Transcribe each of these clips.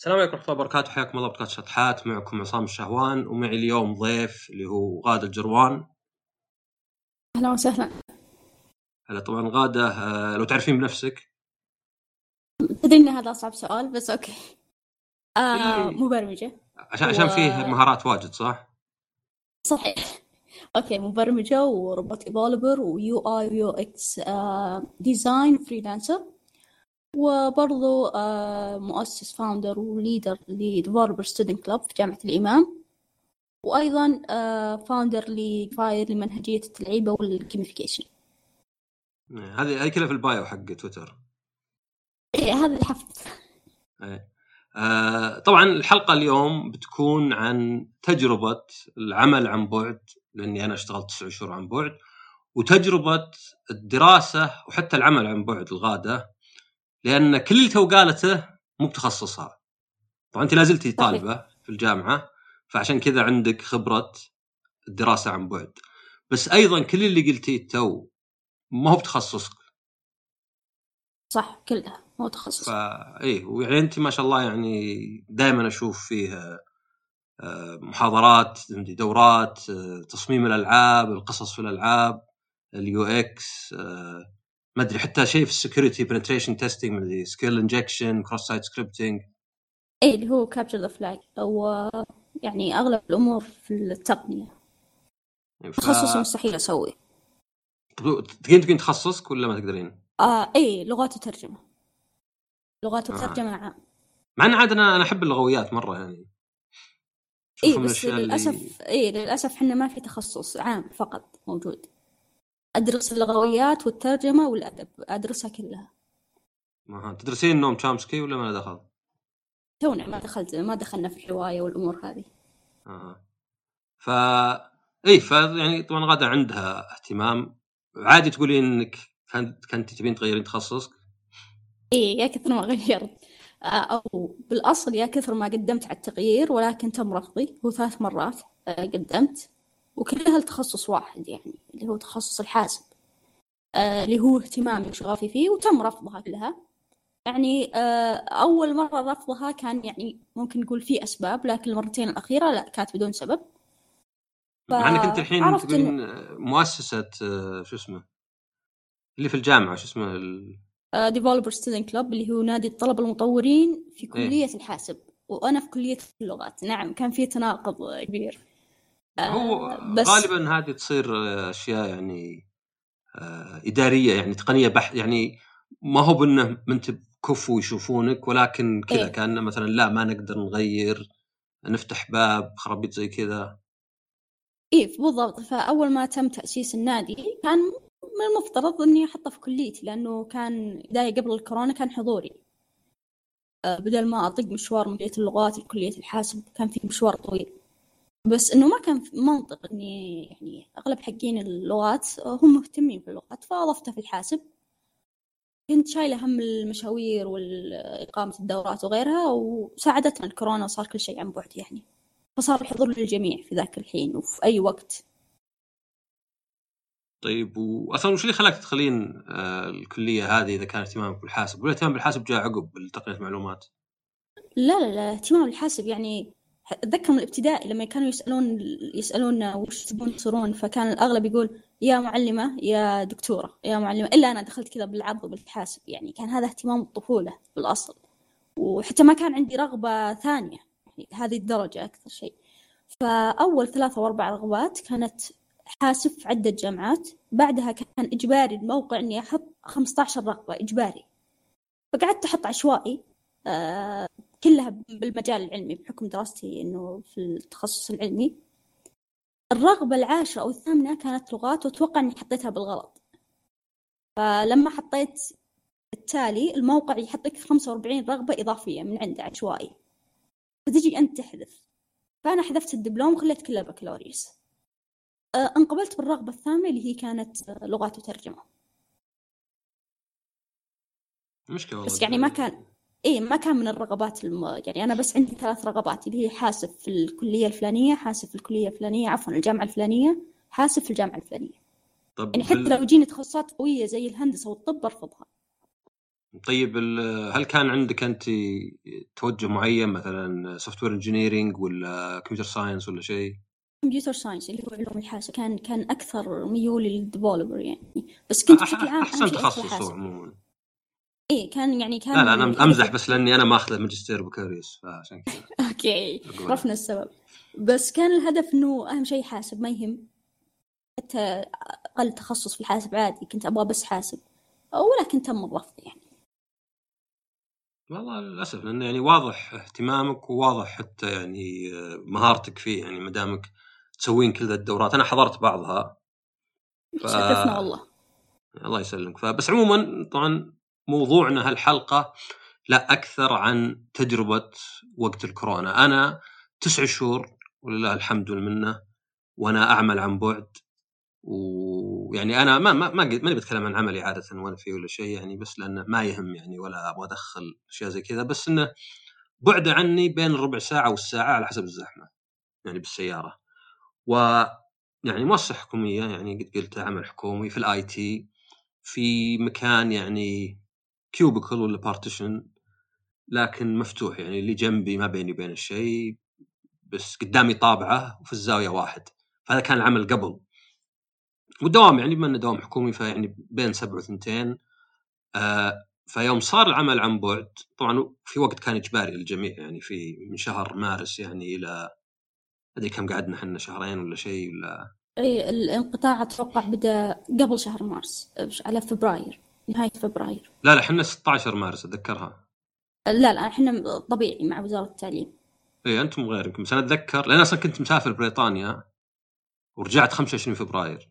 السلام عليكم ورحمة الله وبركاته. حياكم الله بودكاست شطحات معكم عصام الشهوان ومعي اليوم ضيف اللي هو غادة الجروان أهلا وسهلا. هلا طبعا غادة آه، لو تعرفين بنفسك. تدري إن هذا أصعب سؤال بس okay. آه إيه. مبرمجة. عشان عشان و- فيه مهارات واجد صح؟ صحيح. okay مبرمجة وو robot developer و UI و UX design freelancer وبرضو آه مؤسس founder و leader ل Developer Student Club في جامعة الإمام. وأيضا آه founder ل Fire لمنهجية التلعيب وال gamification إيه، هذه هذه كلها في ال bio حق تويتر. إيه هذا اللي حفظت آه، طبعا الحلقة اليوم بتكون عن تجربة العمل عن بعد لأني أنا اشتغلت تسع شهور عن بعد وتجربة الدراسة وحتى العمل عن بعد لغادة. لأن كل اللي تو قالته مو بتخصصها. طبعا أنت لازلتي طالبة في الجامعة فعشان كذا عندك خبرة الدراسة عن بعد. بس أيضا كل اللي قلتيه تو ما هو بتخصصك. صح كلها مو تخصص فا إيه ويعني أنت ما شاء الله يعني دائما أشوف فيه آه، محاضرات دورات آه، تصميم الألعاب القصص في الألعاب ال UX آه، ما أدري حتى شيء في ال security penetration testing ما أدري SQL injection cross-site scripting إيه اللي هو capture the flag أو يعني أغلب الأمور في التقنية. تخصصي مستحيل أسوي. تقدرين تقولين تخصصك ولا ما تقدرين؟ آه إيه لغات وترجمه لغات آه. وترجمه عام. مع إن عاد أنا أنا أحب اللغويات مرة يعني. من بس الأشياء اللي- للأسف إيه للأسف إحنا ما في تخصص عام فقط موجود. أدرس اللغويات والترجمة والأدب أدرسها كلها. أها. تدرسين نوم تشامسكي ولا ما دخل؟ تونا ما دخلت ما دخلنا في الرواية والأمور هذه. أها. ف إي ف يعني طبعا غادة عندها اهتمام. عادي تقولين إنك كنت كنت تبين تغيرين تخصصك؟ إيه يا كثر ما غيرت. أو بالأصل يا كثر ما قدمت على التغيير ولكن تم رفضي. هو ثلاث مرات آه، قدمت. وكلها لتخصص واحد يعني اللي هو تخصص الحاسب آه، اللي هو اهتمامي وشغفي فيه وتم رفضها كلها. يعني آه، أول مرة رفضها كان يعني ممكن نقول في أسباب لكن المرتين الأخيرة لا كانت بدون سبب. ف- مع إنك أنت الحين تقولين مؤسسة آه، شو اسمه اللي في الجامعة شو اسمه ال... Developer Student Club اللي هو نادي الطلبة المطورين في كلية الحاسب. وأنا في كلية اللغات. نعم كان في تناقض كبير. هو بس غالبا هذه تصير آه، أشياء يعني آه، إدارية يعني تقنية بحث يعني ما هو بأنه ما انت كفو يشوفونك ولكن كذا إيه. كان مثلا لا ما نقدر نغير نفتح باب خرابيط زي كذا. إيه بالضبط. فأول ما تم تأسيس النادي كان من المفترض إني أحطه في كليتي لأنه كان بداية قبل الكورونا كان حضوري. آه، بدل ما أطق مشوار من كلية اللغات لكلية الحاسب كان في مشوار طويل. بس إنه ما كان في منطق إني يعني أغلب حقين اللغات هم مهتمين في اللغات فأضفته في الحاسب. كنت شايلة هم المشاوير وإقامة الدورات وغيرها وساعدتنا الكورونا وصار كل شيء عن بعد يعني. فصار الحضور للجميع في ذاك الحين وفي أي وقت. طيب واصلا وش اللي خلاك تدخلين آه، الكلية هذه إذا كان اهتمامك بالحاسب؟ ولا اهتمام بالحاسب جاء عقب تقنيه المعلومات؟ لا لا لا اهتمام الحاسب يعني أتذكر من الابتدائي لما كانوا يسألون يسألوننا وش تبون تصيرون فكان الأغلب يقول يا معلمة يا دكتورة يا معلمة. إلا أنا دخلت كذا بالعرض بالحاسب يعني كان هذا اهتمام الطفولة بالأصل. وحتى ما كان عندي رغبة ثانية يعني هذه الدرجة أكثر شيء. فأول ثلاثة وأربع رغبات كانت حاسب في عدة جامعات. بعدها كان إجباري الموقع إني أحط 15 رغبة إجباري. فقعدت أحط عشوائي آه كلها بالمجال العلمي بحكم دراستي إنه في التخصص العلمي. الرغبة العاشرة أو الثامنة كانت لغات وأتوقع إني حطيتها بالغلط. فلما حطيت التالي الموقع يحط لك 45 رغبة إضافية من عنده عشوائي. فتجي أنت تحذف. فأنا حذفت الدبلوم وخليت كله بكالوريوس. آه، انقبلت بالرغبة الثامنة اللي هي كانت لغات وترجمة. مشكلة والله بس يعني ما كان إيه ما كان من الرغبات الم... يعني أنا بس عندي ثلاث رغبات اللي هي حاسب في الكلية الفلانية حاسب في الكلية الفلانية عفوا الجامعة الفلانية حاسب في الجامعة الفلانية. طب يعني حتى بال- لو يجيني تخصصات قوية زي الهندسة والطب برفضها طيب ال- هل كان عندك أنت توجه معين مثلا software engineering ولا computer science ولا شيء؟ computer science اللي هو علوم الحاسب. كان كان أكثر ميولي لل developer يعني. بس كنت بشكل عام أحسن تخصص عموما. إيه كان يعني كان لا لا أنا هدفي- أمزح بس لأني أنا ماخذ ماجستير بكالوريوس فعشان كذا. okay. عرفنا السبب. بس كان الهدف إنه أهم شيء حاسب ما يهم. حتى أقل تخصص في الحاسب عادي كنت أبغى بس حاسب. ولكن تم الرفض يعني. والله للأسف لأنه يعني واضح اهتمامك وواضح حتى يعني آه، مهارتك فيه يعني ما دامك تسوين كل ذا الدورات. أنا حضرت بعضها. ف- شرفنا والله. الله يسلمك. فبس عموما طبعا موضوعنا هالحلقة لا أكثر عن تجربة وقت الكورونا. أنا تسع شهور ولله الحمد والمنة وأنا أعمل عن بعد ويعني أنا ما ما ما ماني بتكلم عن عملي عادة وأنا فيه ولا شيء يعني بس لأنه ما يهم يعني ولا أبغى أدخل أشياء زي كذا بس إنه بعد عني بين الربع ساعة والساعة على حسب الزحمة يعني بالسيارة. و يعني مؤسسه حكومية يعني قد قلت عمل حكومي في ال IT في مكان يعني cubicle ولا partition لكن مفتوح يعني اللي جنبي ما بيني وبين الشيء بس قدامي طابعة وفي الزاوية واحد. فهذا كان العمل قبل. والدوام يعني بما إنه دوام حكومي فيعني بين سبع وثنتين. آه فيوم صار العمل عن بعد طبعا في وقت كان إجباري للجميع يعني في من شهر مارس يعني إلى أدري كم قعدنا إحنا شهرين ولا شيء ولا إي الانقطاع أتوقع بدأ قبل شهر مارس على فبراير. نهاية فبراير. لا لا إحنا 16 مارس أتذكرها. لا لا إحنا طبيعي مع وزارة التعليم. اي أنتم غيركم بس أنا أتذكر لأن أصلا كنت مسافر بريطانيا ورجعت 25 فبراير.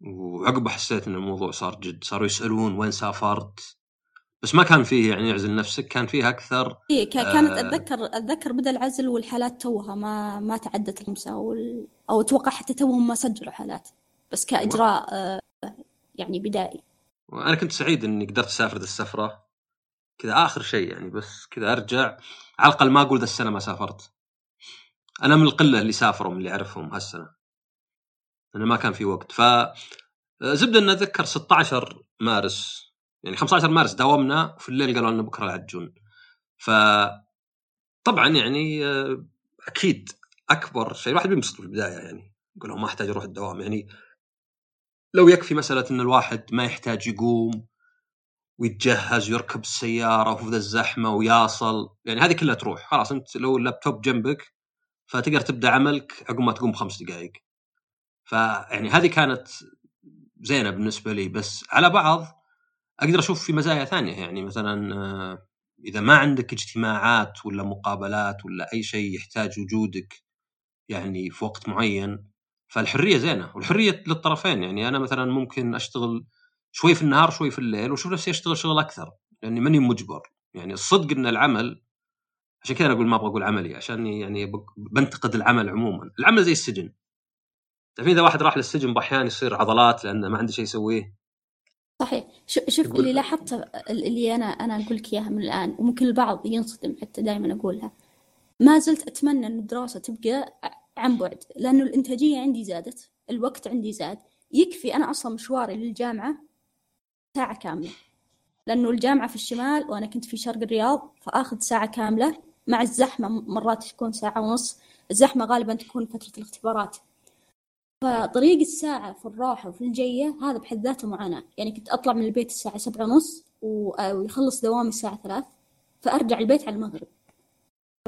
وعقب حسيت إن الموضوع صار جد صاروا يسألون وين سافرت. بس ما كان فيه يعني اعزل نفسك كان فيه أكثر اي كا- كانت آه. أتذكر أتذكر بدأ العزل والحالات توها ما ما تعدت الخمسة وال... أو أتوقع حتى توهم ما سجلوا حالات. بس كإجراء آه، يعني بدائي. وأنا كنت سعيد إني قدرت أسافر ذا السفرة. كذا آخر شيء يعني بس كذا أرجع. على الأقل ما أقول ذا السنة ما سافرت. أنا من القلة اللي سافروا من اللي أعرفهم هالسنة. لأنه ما كان في وقت. ف زبدة ان أتذكر 16 مارس. يعني 15 مارس داومنا وفي الليل قالوا لنا بكرة العجون ف طبعا يعني آه، أكيد أكبر شيء. الواحد بينبسط في البداية يعني. يقول "أوه، ما أحتاج أروح الدوام. يعني لو يكفي مسألة إن الواحد ما يحتاج يقوم ويتجهز ويركب السيارة وفي ذا الزحمة وياصل يعني هذه كلها تروح. خلاص أنت لو اللابتوب جنبك فتقدر تبدأ عملك عقب ما تقوم بخمس دقائق. فيعني هذه كانت زينة بالنسبة لي بس على بعض أقدر أشوف في مزايا ثانية. يعني مثلا آه، إذا ما عندك اجتماعات ولا مقابلات ولا أي شيء يحتاج وجودك يعني في وقت معين فالحرية زينة والحرية للطرفين يعني أنا مثلا ممكن أشتغل شوي في النهار شوي في الليل واشوف نفسي أشتغل شغل أكثر لأني ماني مجبر. يعني الصدق إن العمل عشان كذا أنا أقول ما أبغى أقول عملي عشان يعني بنتقد العمل عموما. العمل زي السجن. تعرفين إذا واحد راح للسجن بأحيان يصير عضلات لأنه ما عنده شيء يسويه. صحيح. شوف اللي لاحظته اللي أنا أنا أقول لك إياها من الآن وممكن البعض ينصدم حتى دائما أقولها. ما زلت أتمنى إن الدراسة تبقى عن بعد لأنه الإنتاجية عندي زادت الوقت عندي زاد. يكفي أنا أصلا مشواري للجامعة ساعة كاملة. لأنه الجامعة في الشمال وأنا كنت في شرق الرياض فآخذ ساعة كاملة مع الزحمة مرات تكون ساعة ونص. الزحمة غالبا تكون فترة الاختبارات. فطريق الساعة في الراحة وفي الجية هذا بحد ذاته معاناة. يعني كنت أطلع من البيت الساعة سبعة ونص و- ويخلص دوامي الساعة ثلاث فأرجع البيت على المغرب.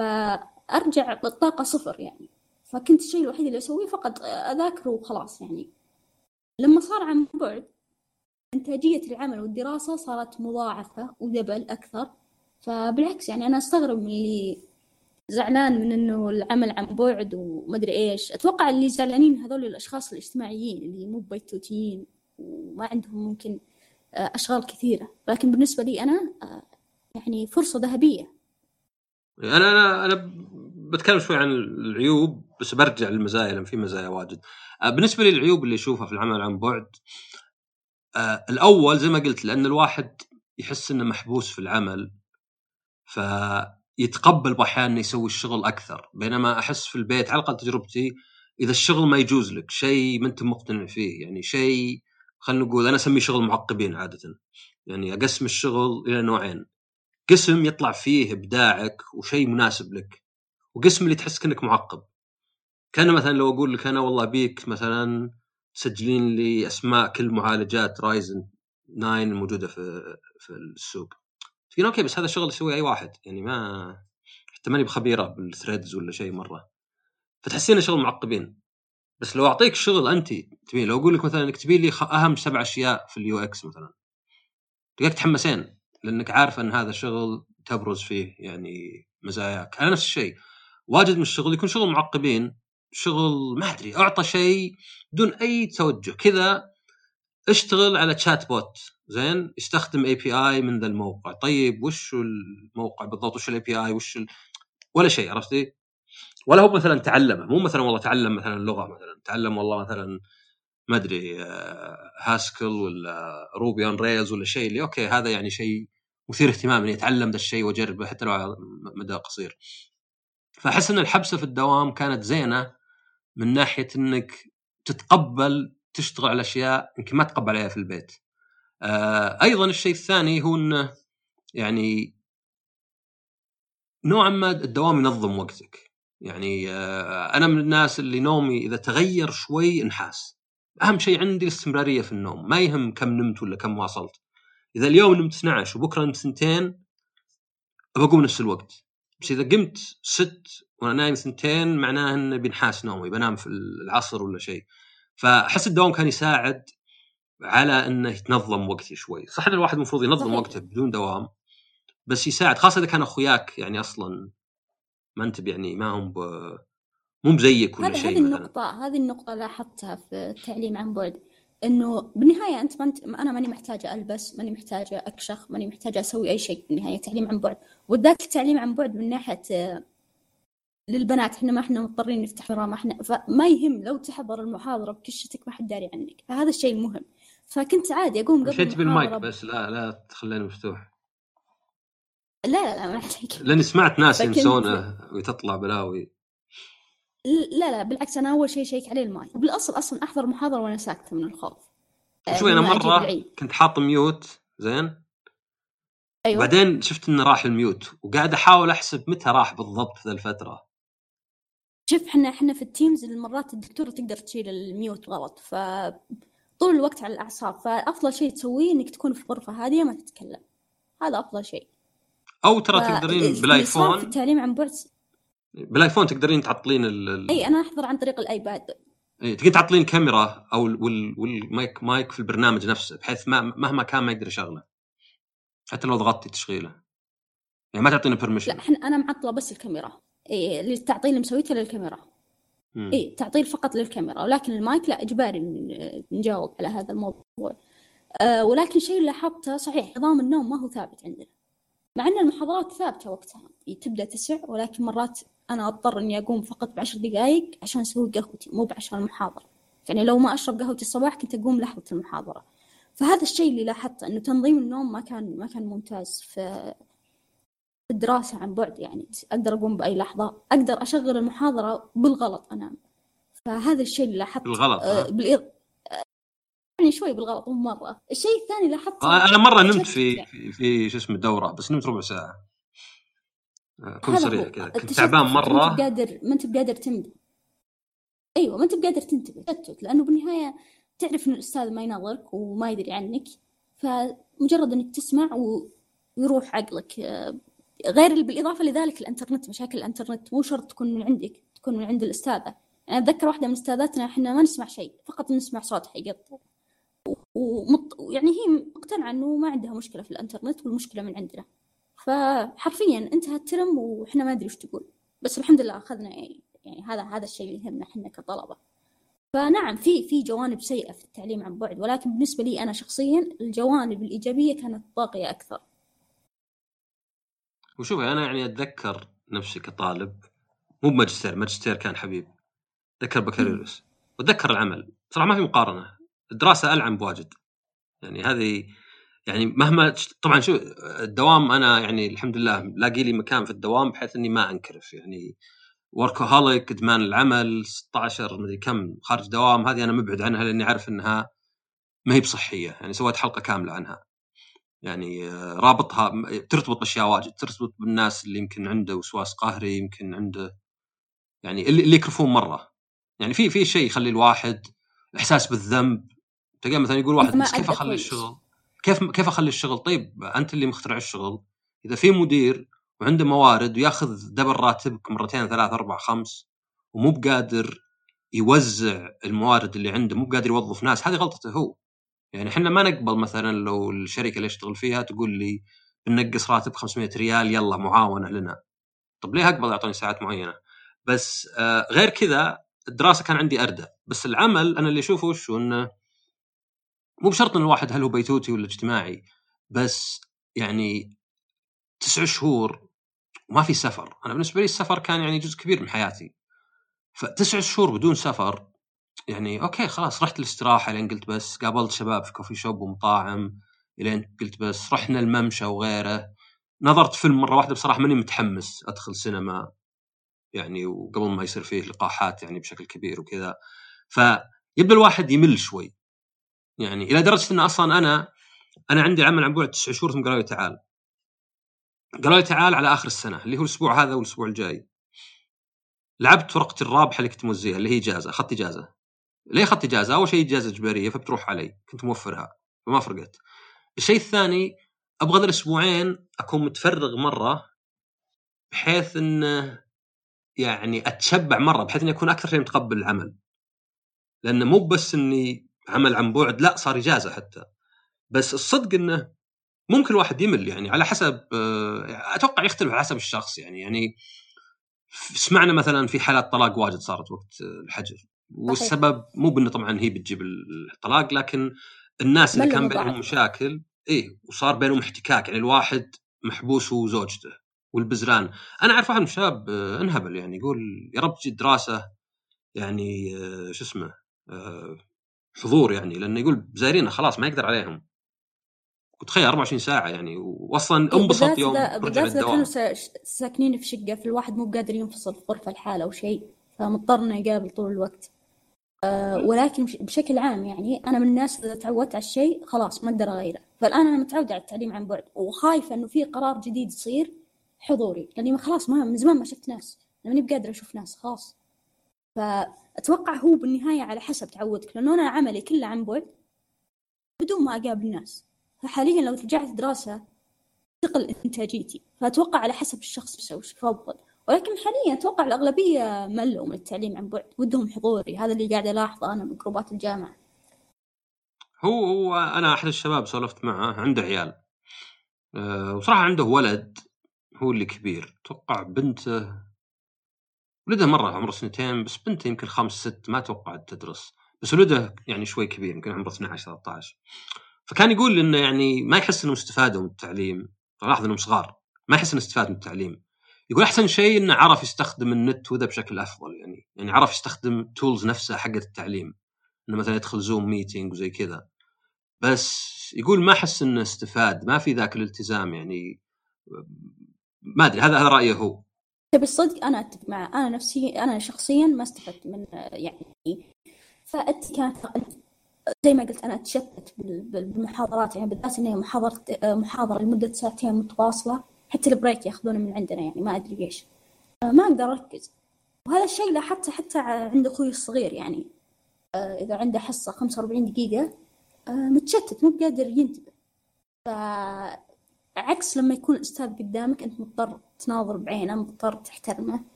فأرجع بالطاقة صفر يعني. فكنت الشيء الوحيد اللي أسويه فقط أذاكر وخلاص يعني. لما صار عن بعد إنتاجية العمل والدراسة صارت مضاعفة ودبل أكثر. فبالعكس يعني أنا أستغرب من اللي زعلان من إنه العمل عن بعد ومدري إيش. أتوقع اللي زعلانين هذول الأشخاص الاجتماعيين اللي مو بيتوتيين وما عندهم ممكن آه، أشغال كثيرة. لكن بالنسبة لي أنا آه، يعني فرصة ذهبية. أنا أنا أنا بتكلم شوي عن العيوب. بس برجع للمزايا لأن في مزايا واجد. آه، بالنسبة لي العيوب اللي اشوفها في العمل عن بعد آه، الأول زي ما قلت لأن الواحد يحس إنه محبوس في العمل فيتقبل بأحيان إنه يسوي الشغل أكثر. بينما أحس في البيت على الأقل تجربتي إذا الشغل ما يجوز لك شيء ما أنت مقتنع فيه يعني شيء خلينا نقول أنا أسميه شغل معقبين عاده. يعني أقسم الشغل إلى نوعين قسم يطلع فيه إبداعك وشيء مناسب لك وقسم اللي تحس كانك معقب. كان مثلا لو أقول لك أنا والله بيك مثلا تسجلين لي اسماء كل معالجات Ryzen 9 الموجودة في في السوق. تقول okay بس هذا الشغل يسويه أي واحد. يعني ما حتى ماني بخبيرة بال threads ولا شيء مرة. فتحسين شغل معقبين. بس لو أعطيك شغل أنت تبي لو أقول لك مثلا اكتبي لي أهم سبع أشياء في ال UX مثلا. تلقاك تحمسين لأنك عارف إن هذا الشغل تبرز فيه يعني مزاياك. على نفس الشيء واجد من الشغل يكون شغل معقبين شغل ما أدري أعطى شيء بدون أي توجه. كذا اشتغل على chatbot زين؟ يستخدم API من ذا الموقع. طيب وش الموقع بالضبط؟ وش ال API وش ال... ولا شيء عرفتي؟ ولا هو مثلا تعلمه. مو مثلا والله تعلم مثلا لغة مثلا. تعلم والله مثلا ما أدري Haskell ولا Ruby on Rails ولا شيء اللي okay هذا يعني شيء مثير اهتمام إني أتعلم ذا الشيء وأجربه حتى لو على مدى قصير. فأحس إن الحبسة في الدوام كانت زينة. من ناحية إنك تتقبل تشتغل على أشياء يمكن ما تقبل عليها في البيت. آه أيضا الشيء الثاني هو إنه يعني نوعا ما الدوام ينظم وقتك. يعني آه أنا من الناس اللي نومي إذا تغير شوي انحاس. أهم شيء عندي الاستمرارية في النوم، ما يهم كم نمت ولا كم واصلت. إذا اليوم نمت 12 وبكرة نمت سنتين بقوم نفس الوقت. بس إذا قمت ست وأنا نايم سنتين معناه إنه بينحاس نومي بنام في العصر ولا شيء. فأحس الدوام كان يساعد على إنه يتنظم وقتي شوي صح إن الواحد المفروض ينظم صحيح. وقته بدون دوام بس يساعد خاصة إذا كان أخوياك يعني أصلا ما أنت يعني ما هم ب... مو بزيك ولا شيء هذه النقطة هذه النقطة لاحظتها في التعليم عن بعد إنه بالنهاية أنت ما انت أنا ماني محتاجة ألبس ماني محتاجة أكشخ ماني محتاجة أسوي أي شيء بالنهاية تعليم عن بعد وذاك التعليم عن بعد من ناحية للبنات إحنا ما إحنا مضطرين نفتح ما إحنا فما يهم لو تحضر المحاضرة بكشتك ما حد داري عنك فهذا الشيء المهم فكنت عادي أقوم قبل مشيت بالمايك بس لا لا تخليني مفتوح. لا لا لا ما عليك. لأني سمعت ناس ينسونه وتطلع بلاوي لا لا بالعكس أنا أول شيء شيك عليه المايك. بالأصل أصلا أحضر محاضرة وأنا ساكتة من الخوف شوي أنا مرة كنت حاط mute زين؟ أيوه. بعدين شفت إنه راح ال mute وقاعد أحاول أحسب متى راح بالضبط في الفترة. شوف إحنا إحنا في ال Teams مرات الدكتورة تقدر تشيل ال mute غلط ف طول الوقت على الأعصاب فأفضل شيء تسويه إنك تكون في غرفة هادية ما تتكلم. هذا أفضل شيء. أو ترى ف... تقدرين بال iPhone في التعليم عن بعد بال iPhone تقدرين تعطلين ال... إي أنا أحضر عن طريق ال iPad. إي تقدرين تعطلين كاميرا أو وال... والمايك مايك في البرنامج نفسه بحيث ما مهما كان ما يقدر يشغله. حتى لو ضغطتي تشغيله. يعني ما تعطينا permission لا إحنا أنا معطلة بس الكاميرا. إيه التعطيل اللي مسويته للكاميرا. اي تعطيل فقط للكاميرا ولكن المايك لا إجباري نجاوب على هذا الموضوع. أه ولكن شيء اللي لاحظته صحيح نظام النوم ما هو ثابت عندنا. مع إن المحاضرات ثابتة وقتها تبدأ تسع ولكن مرات أنا أضطر إني أقوم فقط بعشر دقائق عشان أسوي قهوتي مو بعشان المحاضره يعني لو ما أشرب قهوتي الصباح كنت أقوم لحظة المحاضرة. فهذا الشيء اللي لاحظته إنه تنظيم النوم ما كان ما كان ممتاز. في الدراسة عن بعد يعني أقدر أقوم بأي لحظة أقدر أشغل المحاضرة بالغلط أنام فهذا الشيء اللي لاحظته بالغلط آه بالإض... يعني شوي بالغلط مو مرة. الشيء الثاني لاحظته آه أنا مرة نمت في. في شو اسمه دورة بس نمت ربع ساعة. كن صريح كذا. كنت تعبان مرة. ما أنت بقادر ما أنت بقادر تنتبه. أيوة ما أنت بقادر تنتبه تشتت لأنه بالنهاية تعرف إن الأستاذ ما يناظرك وما يدري عنك فمجرد إنك تسمع ويروح عقلك غير بالإضافة لذلك الإنترنت مشاكل الإنترنت مو شرط تكون من عندك تكون من عند الأستاذة. يعني أتذكر واحدة من أستاذاتنا إحنا ما نسمع شيء فقط نسمع صوتها يقطع ومط... يعني هي مقتنعة إنه ما عندها مشكلة في الإنترنت والمشكلة من عندنا. فحرفيا انتهى الترم وإحنا ما أدري وش تقول. بس الحمد لله أخذنا يعني هذا هذا الشيء اللي يهمنا إحنا كطلبة. فنعم في في جوانب سيئة في التعليم عن بعد ولكن بالنسبة لي أنا شخصيا الجوانب الإيجابية كانت طاغيه أكثر. وشوف أنا يعني أتذكر نفسي كطالب مو بماجستير ماجستير كان حبيب أتذكر بكالوريوس وأتذكر العمل. صراحة ما في مقارنة الدراسة ألعن بواجد. يعني هذه يعني مهما طبعا شو الدوام أنا يعني الحمد لله لاقي لي مكان في الدوام بحيث إني ما أنكرف. يعني وركوهوليك إدمان العمل 16 مدري كم خارج دوام هذه أنا مبعد عنها لأني عارف إنها ما هي بصحية. يعني سويت حلقة كاملة عنها. يعني آه، رابطها ترتبط باشياء واجد ترتبط بالناس اللي يمكن عنده وسواس قهري يمكن عنده يعني اللي, اللي يكرفون مرة. يعني في في شيء يخلي الواحد إحساس بالذنب. تلقى مثلا يقول واحد بس كيف أخلي الشغل؟ كيف كيف أخلي الشغل؟ طيب أنت اللي مخترع الشغل. إذا في مدير وعنده موارد وياخذ دبل راتبك مرتين ثلاث أربع خمس ومو بقادر يوزع الموارد اللي عنده مو بقادر يوظف ناس هذه غلطته هو. يعني إحنا ما نقبل مثلا لو الشركة اللي اشتغل فيها تقول لي بنقص راتب 500 ريال يلا معاونة لنا. طب ليه أقبل يعطوني ساعات معينة؟ بس آه غير كذا الدراسة كان عندي already بس العمل أنا اللي أشوفه وشو إنه مو بشرط إن الواحد هل هو بيتوتي ولا اجتماعي بس يعني تسع شهور وما في سفر. أنا بالنسبة لي السفر كان يعني جزء كبير من حياتي. فتسع شهور بدون سفر يعني okay خلاص رحت الاستراحة لين قلت بس قابلت شباب في coffee shop ومطاعم إلين قلت بس رحنا الممشى وغيره. نظرت فيلم مرة واحدة بصراحة ماني متحمس أدخل سينما يعني وقبل ما يصير فيه لقاحات يعني بشكل كبير وكذا. فيبدا الواحد يمل شوي. يعني إلى درجة إن أصلا أنا أنا عندي عمل عن بعد تسع شهور ثم قالوا لي تعال. قالوا لي تعال على آخر السنة اللي هو الأسبوع هذا والأسبوع الجاي. لعبت ورقة الرابحة اللي كنت موزيها اللي هي إجازة اخذت إجازة. ليه أخذت إجازة؟ أول شيء إجازة إجبارية فبتروح علي. كنت موفرها فما فرقت. الشيء الثاني أبغى ذا الاسبوعين أكون متفرغ مرة بحيث انه يعني أتشبع مرة بحيث إني أكون أكثر شيء متقبل العمل. لأنه مو بس إني عمل عن بعد لا صار إجازة حتى. بس الصدق إنه ممكن الواحد يمل يعني على حسب آه، أتوقع يختلف على حسب الشخص يعني يعني سمعنا مثلا في حالات طلاق واجد صارت وقت الحجر. والسبب مو بأنه طبعا هي بتجيب الطلاق لكن الناس اللي كان بينهم مشاكل اي وصار بينهم احتكاك. يعني الواحد محبوس هو وزوجته والبزران. أنا أعرف واحد من الشباب آه، انهبل يعني يقول يا رب تجي دراسه يعني آه، شو اسمه حضور يعني لأنه يقول زايرينه خلاص ما يقدر عليهم. وتخيل 24 ساعة يعني واصلا إيه، انبسط يوم بالذات إذا كانوا ساكنين في شقة في الواحد مو قادر ينفصل في غرفة لحاله أو شيء فمضطر انه يقابل طول الوقت. ولكن بشكل عام يعني أنا من الناس إذا تعودت على الشيء خلاص ما أقدر أغيره. فالآن أنا متعودة على التعليم عن بعد وخايفة إنه في قرار جديد يصير حضوري لأني خلاص ما من زمان ما شفت ناس ماني بقادر أشوف ناس خلاص. فأتوقع هو بالنهاية على حسب تعودك لأنه أنا عملي كله عن بعد بدون ما أقابل الناس فحاليا لو رجعت دراسة تقل إنتاجيتي فأتوقع على حسب الشخص نفسه يفضل ولكن حاليا أتوقع الأغلبية ملوا من التعليم عن بعد ودهم حضوري. هذا اللي قاعد ألاحظه أنا من جروبات الجامعة. هو هو أنا أحد الشباب سولفت معه عنده عيال. أه وصراحة عنده ولد هو اللي كبير. أتوقع بنته ولده مرة عمره سنتين بس بنته يمكن خمس ست ما توقعت تدرس. بس ولده يعني شوي كبير يمكن عمره 12 13 فكان يقول إنه يعني ما يحس إنه استفادوا من التعليم. لاحظ إنهم صغار. ما يحس إنه استفاد من التعليم. يقول أحسن شيء إنه عرف يستخدم النت وذا بشكل أفضل يعني يعني عرف يستخدم tools نفسها حقت التعليم إنه مثلا يدخل Zoom meeting وزي كذا. بس يقول ما أحس إنه استفاد ما في ذاك الالتزام يعني ما أدري هذا هذا رأيه هو. تبي الصدق أنا أتفق معه. أنا نفسي أنا شخصيا ما استفدت من يعني فانت كانت زي ما قلت أنا أتشتت بالمحاضرات يعني بالذات إن محاضرة محاضرة لمدة ساعتين متواصلة. حتى البريك ياخذونه من عندنا يعني ما أدري ليش. ما أقدر أركز. وهذا الشيء لاحظته حتى عند أخوي الصغير يعني. إذا عنده حصة خمسة وأربعين دقيقة متشتت مو بقادر ينتبه. فعكس لما يكون الأستاذ قدامك أنت مضطر تناظر بعينه مضطر تحترمه.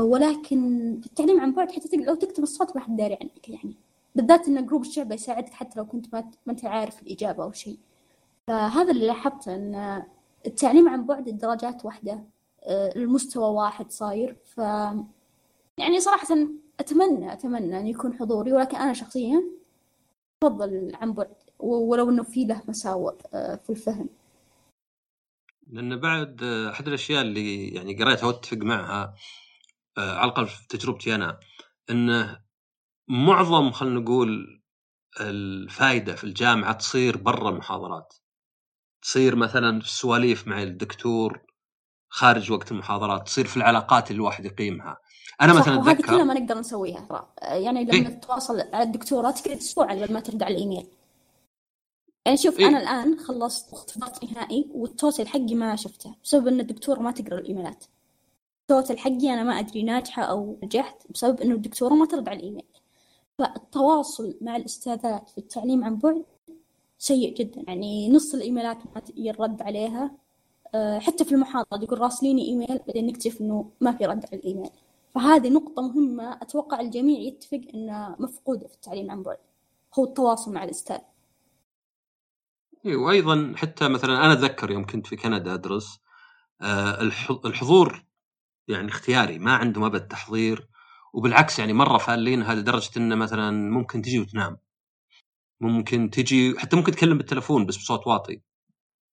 ولكن التعليم عن بعد حتى لو تكتب الصوت ما حد داري عنك يعني. بالذات إن جروب الشعب يساعدك حتى لو كنت ما أنت عارف الإجابة أو شيء. فهذا اللي لاحظته إن التعليم عن بعد الدرجات واحدة آه، المستوى واحد صاير. ف يعني صراحة أتمنى أتمنى أن يكون حضوري ولكن أنا شخصيا أفضل عن بعد ولو إنه في له مساوئ آه، في الفهم. لأن بعد آه، أحد الأشياء اللي يعني قريتها وأتفق معها على الأقل في تجربتي أنا انه معظم خلينا نقول الفائده في الجامعة تصير برا المحاضرات. تصير مثلا في السواليف مع الدكتور خارج وقت المحاضرات تصير في العلاقات اللي الواحد يقيمها. أنا مثلا أتذكر هذه كلها ما نقدر نسويها يعني لما إيه؟ تتواصل على الدكتورة تقعد أسبوع على ما ترد على الإيميل. يعني شوف إيه. أنا الآن خلصت اختبارات نهائي والتوتل حقي ما شفته بسبب إن الدكتوره ما تقرأ الإيميلات. التوتل حقي أنا ما أدري ناجحة أو نجحت بسبب انه الدكتورة ما ترد على الإيميل. فالتواصل مع الأستاذات في التعليم عن بعد سيء جدا. يعني نص الإيميلات ما يرد عليها آه، حتى في المحاضرة يقول راسليني إيميل بعدين نكتشف إنه ما في رد على الإيميل. فهذه نقطة مهمة أتوقع الجميع يتفق انها مفقودة في التعليم عن بعد. هو التواصل مع الأستاذ. إيه، وأيضا حتى مثلا أنا أتذكر يوم كنت في كندا أدرس آه، الح- الحضور يعني اختياري ما عندهم ابد تحضير وبالعكس يعني مرة فالينها لدرجه انه مثلا ممكن تجي وتنام. ممكن تجي حتى ممكن تكلم بالتلفون بس بصوت واطي.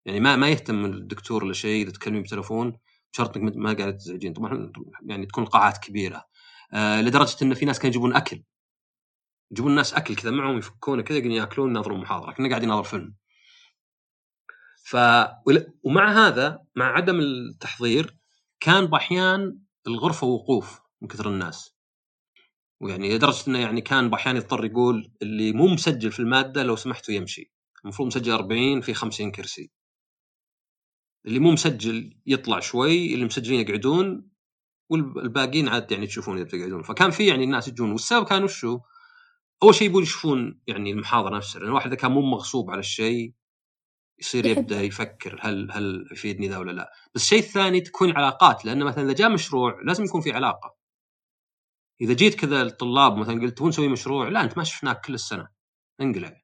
يعني ما ما يهتم الدكتور ولا شيء إذا تكلمين بالتلفون بشرط إنك ما قاعدة تزعجين. طبعا يعني تكون القاعات كبيرة. آه لدرجة إن في ناس كانوا يجيبون أكل. يجيبون الناس أكل كذا معهم يفكونه كذا يأكلون يناظرون محاضرة. كنا قاعدين نناظر فيلم. ف ومع هذا مع عدم التحضير كان بأحيان الغرفة وقوف من كثر الناس. ويعني لدرجة إنه يعني كان بأحيان يضطر يقول اللي مو مسجل في المادة لو سمحتوا يمشي. المفروض مسجل 40 في 50 كرسي. اللي مو مسجل يطلع شوي اللي مسجلين يقعدون والباقيين عاد يعني تشوفون إذا بتقعدون. فكان في يعني الناس يجون والسبب كان وشو؟ أول شيء يبون يشوفون يعني المحاضرة نفسها لأن الواحد إذا كان مو مغصوب على الشيء يصير. يبدأ يفكر هل هل يفيدني ذا ولا لا. بس الشيء الثاني تكون علاقات لأن مثلا إذا جاء مشروع لازم يكون في علاقة. إذا جيت كذا الطلاب مثلا قلت تبون نسوي مشروع لا أنت ما شفناك كل السنة انقلع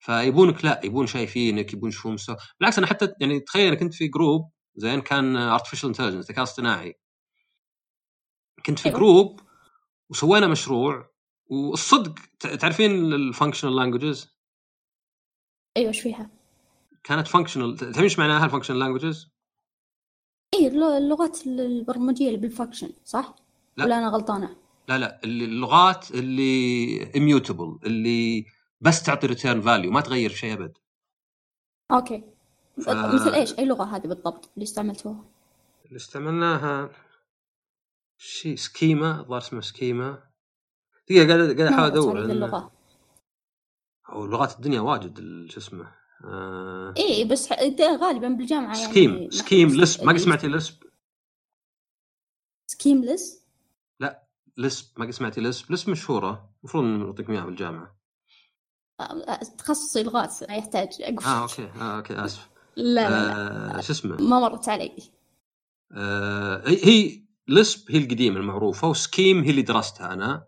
فيبونك لا يبون شايفينك يبون يشوفون مستوى بالعكس أنا حتى يعني تخيل كنت في group زين كان artificial intelligence ذكاء اصطناعي كنت في. group وسوينا مشروع والصدق تعرفين ال functional languages أيوه إيش فيها؟ كانت functional تعرفين إيش معناها ال functional languages؟ اي الل- اللغات البرمجية اللي بال function صح؟ لا. ولا أنا غلطانة؟ لا لا اللي- اللغات اللي immutable اللي بس تعطي return value ما تغير شيء أبد. okay. ف- مثل إيش؟ أي لغة هذه بالضبط اللي استعملتوها؟ اللي استعملناها شيء سكيما الظاهر اسمه سكيما. دقيقة قاعد قاعد أحاول أدور. اللغة أو لغات الدنيا واجد ال- شو اسمه آه. اي بس ده غالبا بالجامعة يعني سكيم نحن سكيم لسب. ما قد سمعتي لسب. سكيملس لسب؟ ما قد سمعتي لسب؟ لسب مشهورة المفروض نعطيكم إياها بالجامعة. آه، تخصصي لغات لا يحتاج أقول. آه أوكي آه أوكي آسف. لا لا لا. آه شو اسمه؟ ما مرت علي. آه هي هي Lisp هي القديمة المعروفة و Scheme هي اللي درستها أنا.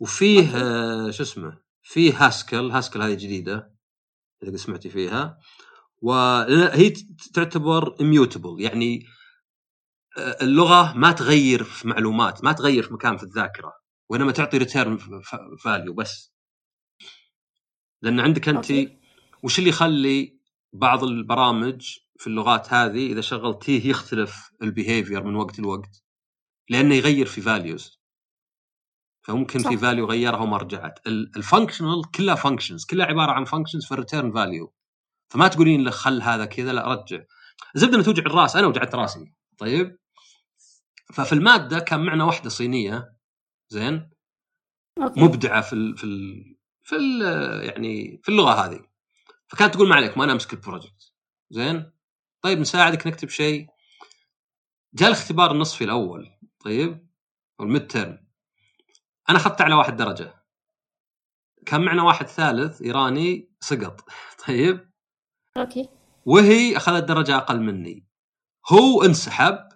وفيه. آه شو اسمه؟ فيه Haskell Haskell هذه جديدة إذا سمعتي فيها. وهي تعتبر immutable يعني آه، اللغة ما تغير في معلومات ما تغير في مكان في الذاكرة وإنما تعطي return value بس. لأن عندك أنت. وش اللي يخلي بعض البرامج في اللغات هذه إذا شغلتيه يختلف ال behavior من وقت لوقت؟ لأنه يغير في values فممكن صح. في value غيرها وما رجعت. ال functional كلها functions كلها عبارة عن functions في ال return value فما تقولين له خل هذا كذا لا رجع. زبدة توجع الراس أنا وجعت راسي. طيب؟ ففي المادة كان معنا واحدة صينية زين؟ okay. مبدعة في ال في ال في ال يعني في اللغة هذه. فكانت تقول ما عليك ما أنا امسك ال project. زين؟ طيب نساعدك نكتب شيء. جاء الاختبار النصفي الأول طيب؟ أو ال midterm أنا اخذت على واحد درجة. كان معنا واحد ثالث إيراني سقط. طيب؟ okay. وهي أخذت درجة أقل مني. هو انسحب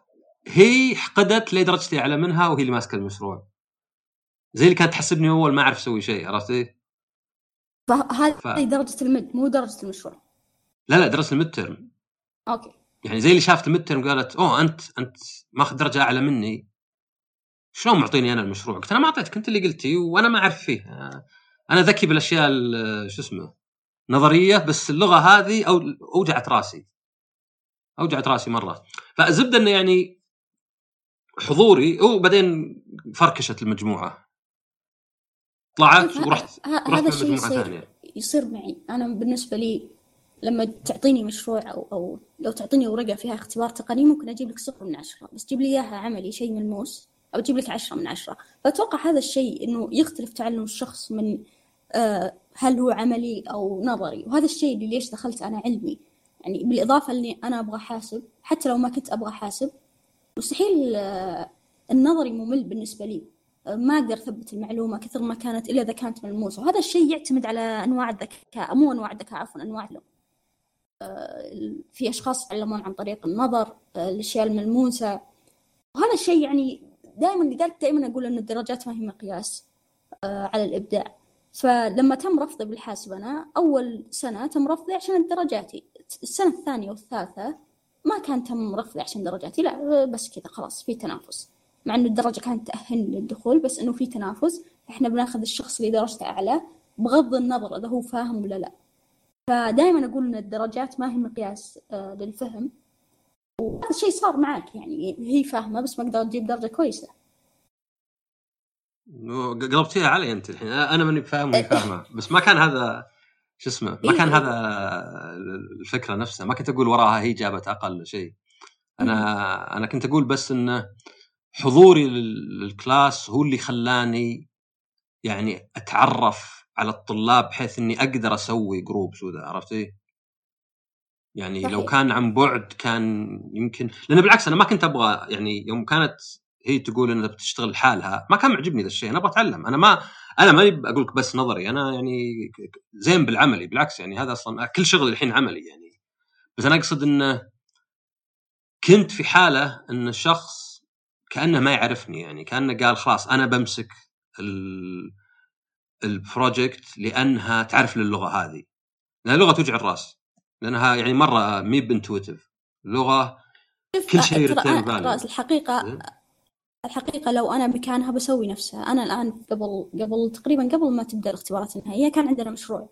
هي حقدت لدرجتي اعلى منها وهي اللي ماسكة المشروع. زي اللي كانت تحسبني أول ما أعرف أسوي شيء عرفتي؟ فهذه ف- درجة ال mid مو درجة المشروع. لا لا درس ال midterm okay. يعني زي اللي شافت ال midterm قالت أوه أنت أنت ماخذ درجة أعلى مني. شلون معطيني أنا المشروع؟ قلت أنا ما أعطيتك أنت اللي قلتي وأنا ما أعرف فيه. أنا ذكي بالأشياء ال- شو اسمه نظرية بس اللغة هذه أو أوجعت راسي. أوجعت راسي مرة. فزبده إنه يعني حضوري وبعدين فركشت المجموعة. طلعت ورحت هذا الشيء مجموعه يصير معي. أنا بالنسبة لي لما تعطيني مشروع أو أو لو تعطيني ورقة فيها اختبار تقني ممكن أجيب لك صفر من عشرة. بس تجيب لي إياها عملي شيء ملموس أو تجيب لك عشرة من عشرة. فأتوقع هذا الشيء إنه يختلف تعلم الشخص من آه، هل هو عملي أو نظري. وهذا الشيء اللي ليش دخلت أنا علمي. يعني بالإضافة لأني أنا أبغى حاسب حتى لو ما كنت أبغى حاسب مستحيل آه، النظري ممل بالنسبة لي. ما أقدر أثبت المعلومة كثر ما كانت إلا إذا كانت ملموسة. وهذا الشيء يعتمد على أنواع الذكاء مو أنواع الذكاء عفوا أنواع اللغة. في أشخاص يتعلمون عن طريق النظر الأشياء الملموسة. وهذا الشيء يعني دائما لذلك دائما أقول أن الدرجات ما هي مقياس آه، على الإبداع. فلما تم رفضي بالحاسب أنا أول سنة تم رفضي عشان درجاتي السنة الثانية والثالثة ما كان تم رفضي عشان درجاتي لا بس كذا خلاص في تنافس. مع إنه الدرجة كانت تأهلني للدخول بس إنه في تنافس. إحنا بناخذ الشخص اللي درجته أعلى بغض النظر إذا هو فاهم ولا لا. فدائما أقول إن الدرجات ما هي مقياس آه، للفهم. وهذا الشيء صار معك يعني هي فاهمة بس ما أقدر أجيب درجة كويسة. قلبتيها علي أنت الحين. أنا ماني فاهم وهي فاهمة بس ما كان هذا شو اسمه ما كان إيه. هذا الفكرة نفسها ما كنت أقول وراها هي جابت أقل شيء أنا أنا كنت أقول بس انه حضوري لل class هو اللي خلاني يعني أتعرف على الطلاب بحيث إني أقدر أسوي groups وذا عرفتي؟ يعني صحيح. لو كان عن بعد كان يمكن لأن بالعكس أنا ما كنت أبغى يعني يوم كانت هي تقول انها بتشتغل لحالها. ما كان معجبني ذا الشيء. أنا أبغى أتعلم. أنا ما أنا ما أقول لك بس نظري. أنا يعني زين بالعملي. بالعكس يعني هذا أصلا كل شغل الحين عملي يعني. بس أنا أقصد انه كنت في حالة إن الشخص كأنه ما يعرفني يعني. كأنه قال خلاص أنا بمسك ال project لأنها تعرف اللغة هذه. لأن اللغة توجع الرأس. لأنها يعني مرة مي ب intuitive لغه كل شيء الحقيقة الحقيقة لو أنا مكانها بسوي نفسها أنا الآن قبل قبل تقريبا قبل ما تبدأ الاختبارات النهائية كان عندنا مشروع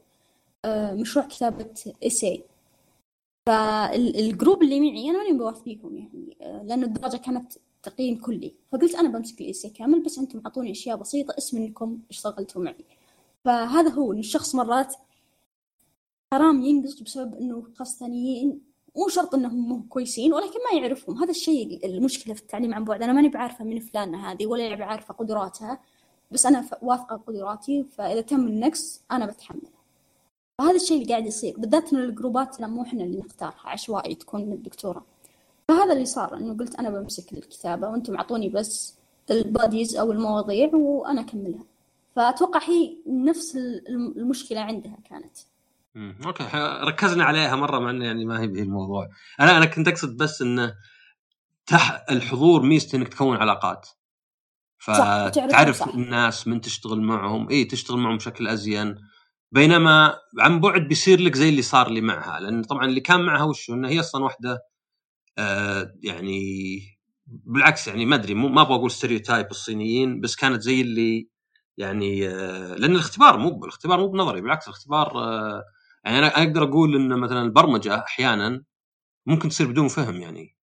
آه، مشروع كتابة essay فال group اللي معي أنا ماني بوافقيهم يعني آه، لأن الدرجة كانت تقييم كلي. فقلت أنا بمسك ال essay كامل بس أنتم أعطوني أشياء بسيطة اسم إنكم اشتغلتوا معي. فهذا هو إن الشخص مرات حرام ينقص بسبب إنه أشخاص ثانيين مو شرط إنهم مو كويسين ولكن ما يعرفهم. هذا الشيء المشكلة في التعليم عن بعد. أنا ماني بعارفة من فلانة هذه ولا بعارفة قدراتها بس أنا واثقة بقدراتي فإذا تم النقص أنا بتحمله فهذا الشيء اللي قاعد يصير بالذات إن الجروبات مو إحنا اللي نختارها عشوائي تكون من الدكتورة. فهذا اللي صار إنه قلت أنا بمسك الكتابة وأنتم أعطوني بس الباديز أو المواضيع وأنا أكملها. فأتوقع هي نفس المشكلة عندها كانت. Okay ركزنا عليها مرة مع إنه يعني ما هي به الموضوع. أنا أنا كنت أقصد بس إنه تح الحضور ميزته إنك تكون علاقات. فتعرف الناس من تشتغل معهم. إي تشتغل معهم بشكل أزين. بينما عن بعد بيصير لك زي اللي صار لي معها. لأن طبعا اللي كان معها وش إنه هي أصلا واحدة آه يعني بالعكس يعني ما أدري ما أبغى أقول stereotype الصينيين بس كانت زي اللي يعني آه لأن الاختبار مو الاختبار مو بنظري بالعكس الاختبار آه يعني أنا أقدر أقول إن مثلا البرمجة أحيانا ممكن تصير بدون فهم يعني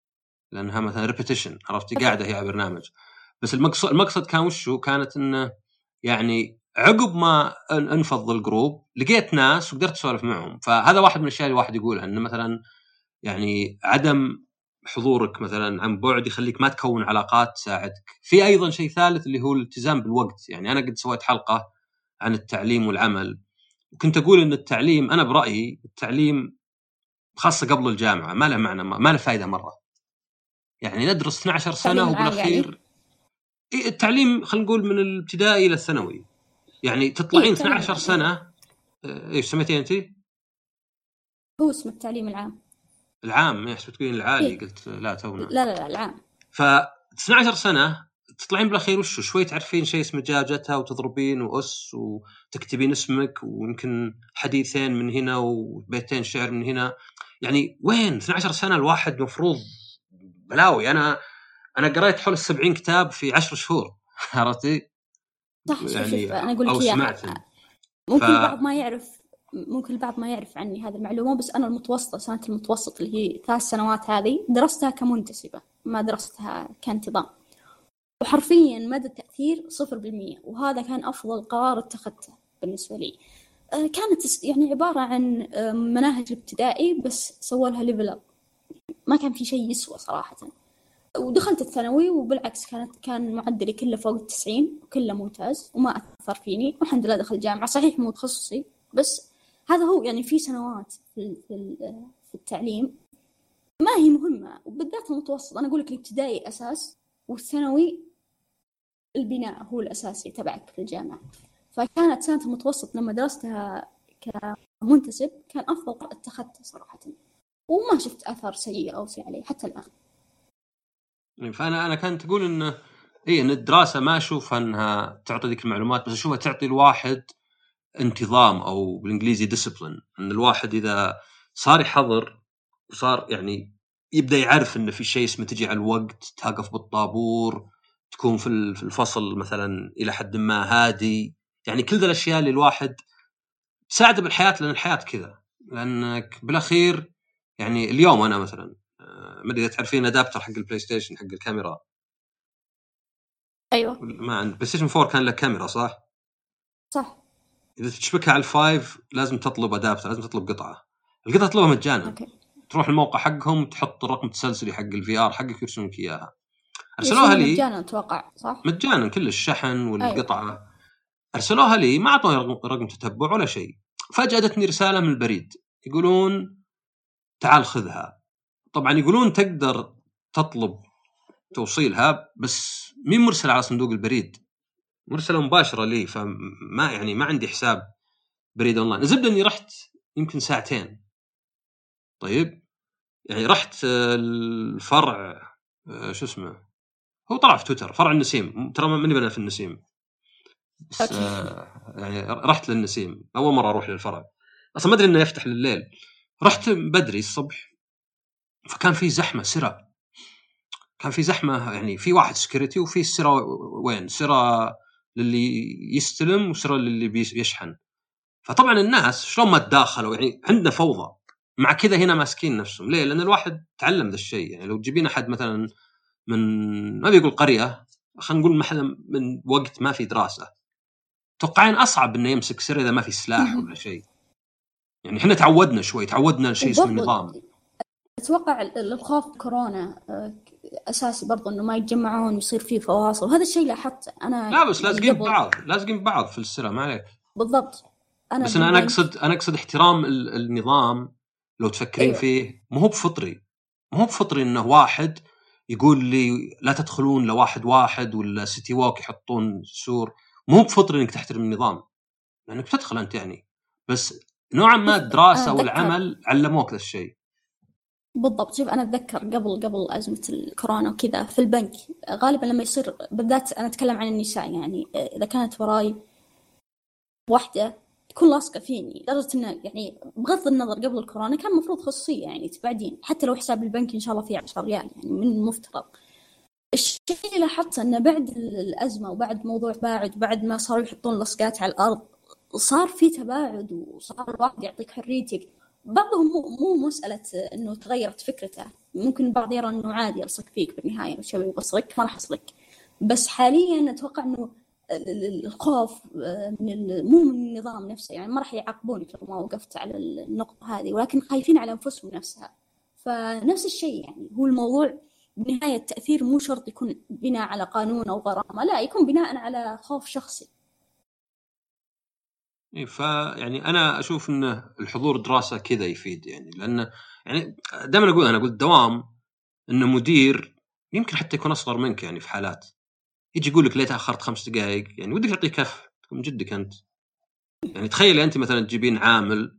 لأنها مثلا repetition عرفتي قاعدة هي على برنامج. بس المقصد المقصد كان وشو؟ كانت إنه يعني عقب ما أنفض ال group لقيت ناس وقدرت أسولف معهم. فهذا واحد من الأشياء اللي الواحد يقولها إنه مثلا يعني عدم حضورك مثلا عن بعد يخليك ما تكون علاقات تساعدك. في أيضا شيء ثالث اللي هو الالتزام بالوقت. يعني أنا قد سويت حلقة عن التعليم والعمل. وكنت أقول إن التعليم أنا برأيي التعليم خاصة قبل الجامعة ما له معنى ما له فائده مرة يعني ندرس 12 سنة وبالاخير يعني؟ التعليم خلينا نقول من الابتدائي إلى الثانوي يعني تطلعين إيه 12 سنة آه، إيش سميتي انت؟ هو اسمه التعليم العام العام إيش بتقولين العالي إيه؟ قلت لا تونا لا لا لا العام ف 12 سنة تطلعين بالأخير وش شوي تعرفين شيء اسمه جاجتها وتضربين وأس وتكتبين اسمك ويمكن حديثين من هنا وبيتين شعر من هنا. يعني وين؟ 12 سنة الواحد مفروض بلاوي. أنا أنا قريت حول ال 70 كتاب في 10 شهور. عرفتي؟ صح يعني أنا أقول لك سمعت ممكن ف... البعض ما يعرف ممكن البعض ما يعرف عني هذه المعلومة بس أنا المتوسطة سنة المتوسط اللي هي ثلاث سنوات هذه درستها كمنتسبة ما درستها كانتظام. وحرفيا مدى التأثير صفر بالمية وهذا كان أفضل قرار اتخذته بالنسبة لي. آه، كانت يعني عبارة عن مناهج ابتدائي بس سووا لها level up ما كان في شيء يسوى صراحة. ودخلت الثانوي وبالعكس كانت كان معدلي كله فوق التسعين وكله ممتاز وما أثر فيني. والحمد لله دخلت جامعة صحيح مو تخصصي بس هذا هو يعني في سنوات في, في التعليم. ما هي مهمة وبالذات المتوسط. أنا أقول لك الابتدائي أساس والثانوي البناء هو الأساسي تبعك في الجامعة. فكانت سنة المتوسط لما درستها كمنتسب كان أفضل قرار اتخذته صراحة. وما شفت أثر سيء أو شيء عليه حتى الآن. يعني فأنا أنا كانت تقول إنه إيه إن الدراسة ما أشوفها إنها تعطي ذيك المعلومات بس أشوفها تعطي الواحد انتظام أو بالإنجليزي ديسبلين إن الواحد إذا صار يحضر وصار يعني يبدأ يعرف انه في شيء اسمه تجي على الوقت تقف بالطابور تكون في الفصل مثلا إلى حد ما هادي. يعني كل ذا الأشياء اللي الواحد تساعده بالحياة لأن الحياة كذا. لأنك بالأخير يعني اليوم أنا مثلا آه، ما أدري إذا تعرفين adapter حق البلاي ستيشن حق الكاميرا. أيوه. ما عند بلاي ستيشن 4 كان له كاميرا صح؟ صح. إذا تشبكها على ال five لازم تطلب adapter لازم تطلب قطعة. القطعة تطلبها مجانا. okay. تروح الموقع حقهم تحط الرقم التسلسلي حق ال VR حقك يرسلون لك إياها. أرسلوها لي. مجانا أتوقع صح؟ مجانا كل الشحن والقطعة. أيوة. أرسلوها لي ما اعطوني رقم تتبع ولا شيء. فجأة جتني رسالة من البريد يقولون تعال خذها. طبعا يقولون تقدر تطلب توصيلها بس مين مرسله على صندوق البريد؟ مرسلة مباشرة لي فما يعني ما عندي حساب بريد أونلاين. الزبده إني رحت يمكن ساعتين. طيب يعني رحت الفرع آه، شو اسمه؟ هو طلع في تويتر فرع النسيم. ترى ماني بنا في النسيم. بس آه يعني رحت للنسيم. أول مرة أروح للفرع. أصلا ما أدري إنه يفتح لليل. رحت بدري الصبح. فكان في زحمة سرى كان في زحمة يعني في واحد security وفي سرى وين؟ سرى للي يستلم وسرى للي بيشحن. فطبعا الناس شلون ما تداخلوا؟ يعني عندنا فوضى. مع كذا هنا ماسكين نفسهم. ليه؟ لأن الواحد تعلم ذا الشيء. يعني لو تجيبين أحد مثلا من ما بيقول قرية خلينا نقول مثلا من وقت ما في دراسة. توقعين أصعب إنه يمسك سرى إذا ما في سلاح ولا شيء. يعني إحنا تعودنا شوي تعودنا شيء اسمه نظام. أتوقع الخوف كورونا آه، اساسي برضو إنه ما يتجمعون ويصير في فواصل. وهذا الشيء لاحظته أنا لا بس لازقين ببعض لازقين ببعض في السرة ما عليك. بالضبط. أنا بس أنا أقصد أنا أقصد احترام النظام لو تفكرين أيوة. فيه. مو هو بفطري. مو هو بفطري إنه واحد يقول لي لا تدخلون لواحد واحد ولا سيتي ووك يحطون سور. مو بفطري إنك تحترم النظام لأنك بتدخل أنت يعني. بس نوعا ما الدراسة والعمل علموك ذا الشيء. بالضبط. شوف أنا أتذكر قبل قبل أزمة الكورونا وكذا في البنك غالبا لما يصير بالذات أنا أتكلم عن النساء يعني إذا كانت وراي واحدة تكون لاصقة فيني. لدرجة إنه يعني بغض النظر قبل الكورونا كان المفروض خصوصية يعني تبعدين. حتى لو حساب البنك إن شاء الله فيه 10 ريال يعني من المفترض. الشيء اللي لاحظته إنه بعد الأزمة وبعد موضوع باعد وبعد ما صاروا يحطون لصقات على الأرض صار في تباعد وصار الواحد يعطيك حريتك. بعضهم مو مو مسألة إنه تغيرت فكرته. ممكن البعض يرى إنه عادي يلصق فيك بالنهاية وشوي يبصرك ما راح أصلك. بس حاليا أتوقع إنه الخوف آه، من مو من النظام نفسه يعني ما راح يعاقبونك لو ما وقفت على النقطة هذه ولكن خايفين على أنفسهم نفسها. فنفس الشيء يعني هو الموضوع بالنهاية التأثير مو شرط يكون بناء على قانون أو غرامة لا يكون بناء على خوف شخصي. إيه فيعني أنا أشوف انه الحضور دراسة كذا يفيد يعني لأن يعني دائما أقول أنا أقول الدوام إنه مدير يمكن حتى يكون أصغر منك يعني في حالات. يجي يقول لك ليه تأخرت خمس دقائق يعني ودك تعطيه كف من جدك أنت. يعني تخيلي أنت مثلا تجيبين عامل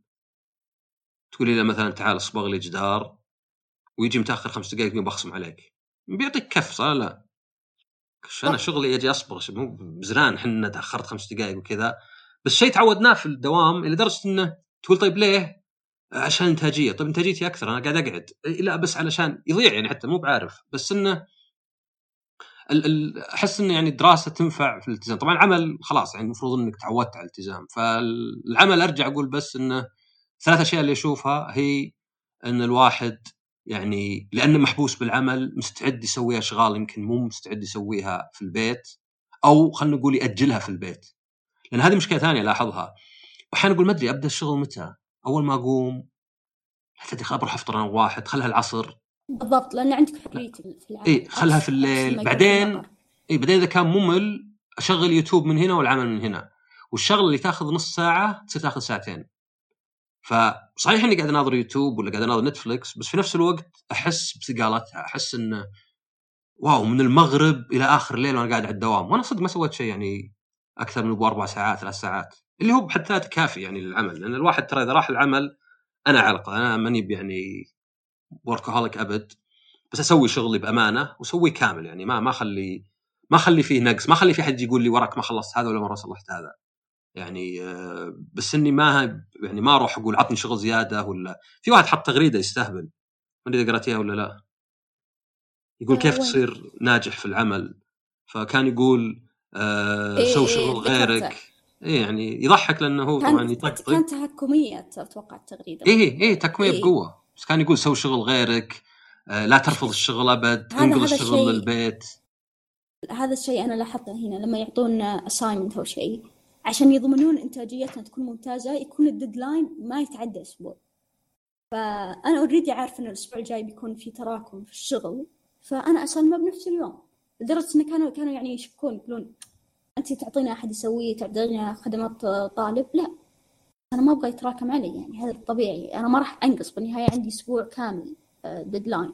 تقولي له مثلا تعال اصبغ لي جدار ويجي متأخر خمس دقائق بخصم عليك. بيعطيك كف صح لا؟ أنا شغلي أجي أصبغ مو بزران إحنا تأخرت خمس دقائق وكذا. بس شيء تعودناه في الدوام إلى درجه إنه تقول طيب ليه؟ عشان إنتاجية. طيب إنتاجيتي أكثر أنا قاعد أقعد. لا بس علشان يضيع يعني حتى مو بعارف. بس إنه أحس انه يعني الدراسة تنفع في الالتزام. طبعا العمل خلاص يعني المفروض إنك تعودت على الالتزام. فالعمل أرجع أقول بس انه ثلاث أشياء اللي أشوفها هي إن الواحد يعني لأنه محبوس بالعمل مستعد يسوي أشغال يمكن مو مستعد يسويها في البيت أو خلينا نقول يأجلها في البيت. لأن هذه مشكلة ثانية لاحظها. واحيانا أقول ما أدري أبدأ الشغل متى؟ أول ما أقوم تدري بروح أفطر أنا واحد خلها العصر. بالضبط لأن عندك حريه في العمل. اي خلها في الليل. بعدين اي بعدين إذا كان ممل أشغل يوتيوب من هنا والعمل من هنا. والشغلة اللي تاخذ نص ساعة تصير تاخذ ساعتين. فصحيح إني قاعد أناظر يوتيوب ولا قاعد أناظر نتفلكس بس في نفس الوقت أحس بثقالتها أحس انه wow من المغرب إلى آخر الليل وأنا قاعد على الدوام. وأنا صدق ما سويت شيء يعني أكثر من أربع ساعات ثلاث ساعات. اللي هو بحد ذاته كافي يعني للعمل لأن الواحد ترى إذا راح العمل أنا علقه أنا ماني يعني workaholic ابد بس أسوي شغلي بأمانة وأسويه كامل يعني. ما ما اخلي ما أخلي فيه نقص. ما أخلي في حد يقول لي وراك ما خلصت هذا ولا مره صلحت هذا. يعني آه، بس إني ما يعني ما أروح أقول عطني شغل زيادة ولا في واحد حط تغريدة يستهبل. ما أدري إذا قرأتيها ولا لا. يقول كيف تصير ناجح في العمل؟ فكان يقول آه إيه سوي شغل إيه غيرك. اي يعني يضحك لأنه هو طبعا يطقطق. كان تهكمية أتوقع التغريدة. اي اي تهكمية إيه. بقوة. بس كان يقول سوي شغل غيرك آه لا ترفض الشغل أبد انقل الشغل للبيت هذا الشيء أنا لاحظته هنا لما يعطونا assignment أو شيء عشان يضمنون إنتاجيتنا تكون ممتازة يكون ال deadline ما يتعدى أسبوع. فأنا already عارف ان الأسبوع الجاي بيكون في تراكم في الشغل فأنا اسلمه بنفس اليوم. لدرجة إنه كانوا كانوا يعني يشكون يقولون أنت تعطينا أحد يسويه تعطينا خدمات طالب؟ لا. أنا ما أبغى يتراكم علي يعني هذا الطبيعي. أنا ما راح أنقص بالنهاية عندي أسبوع كامل deadline آه،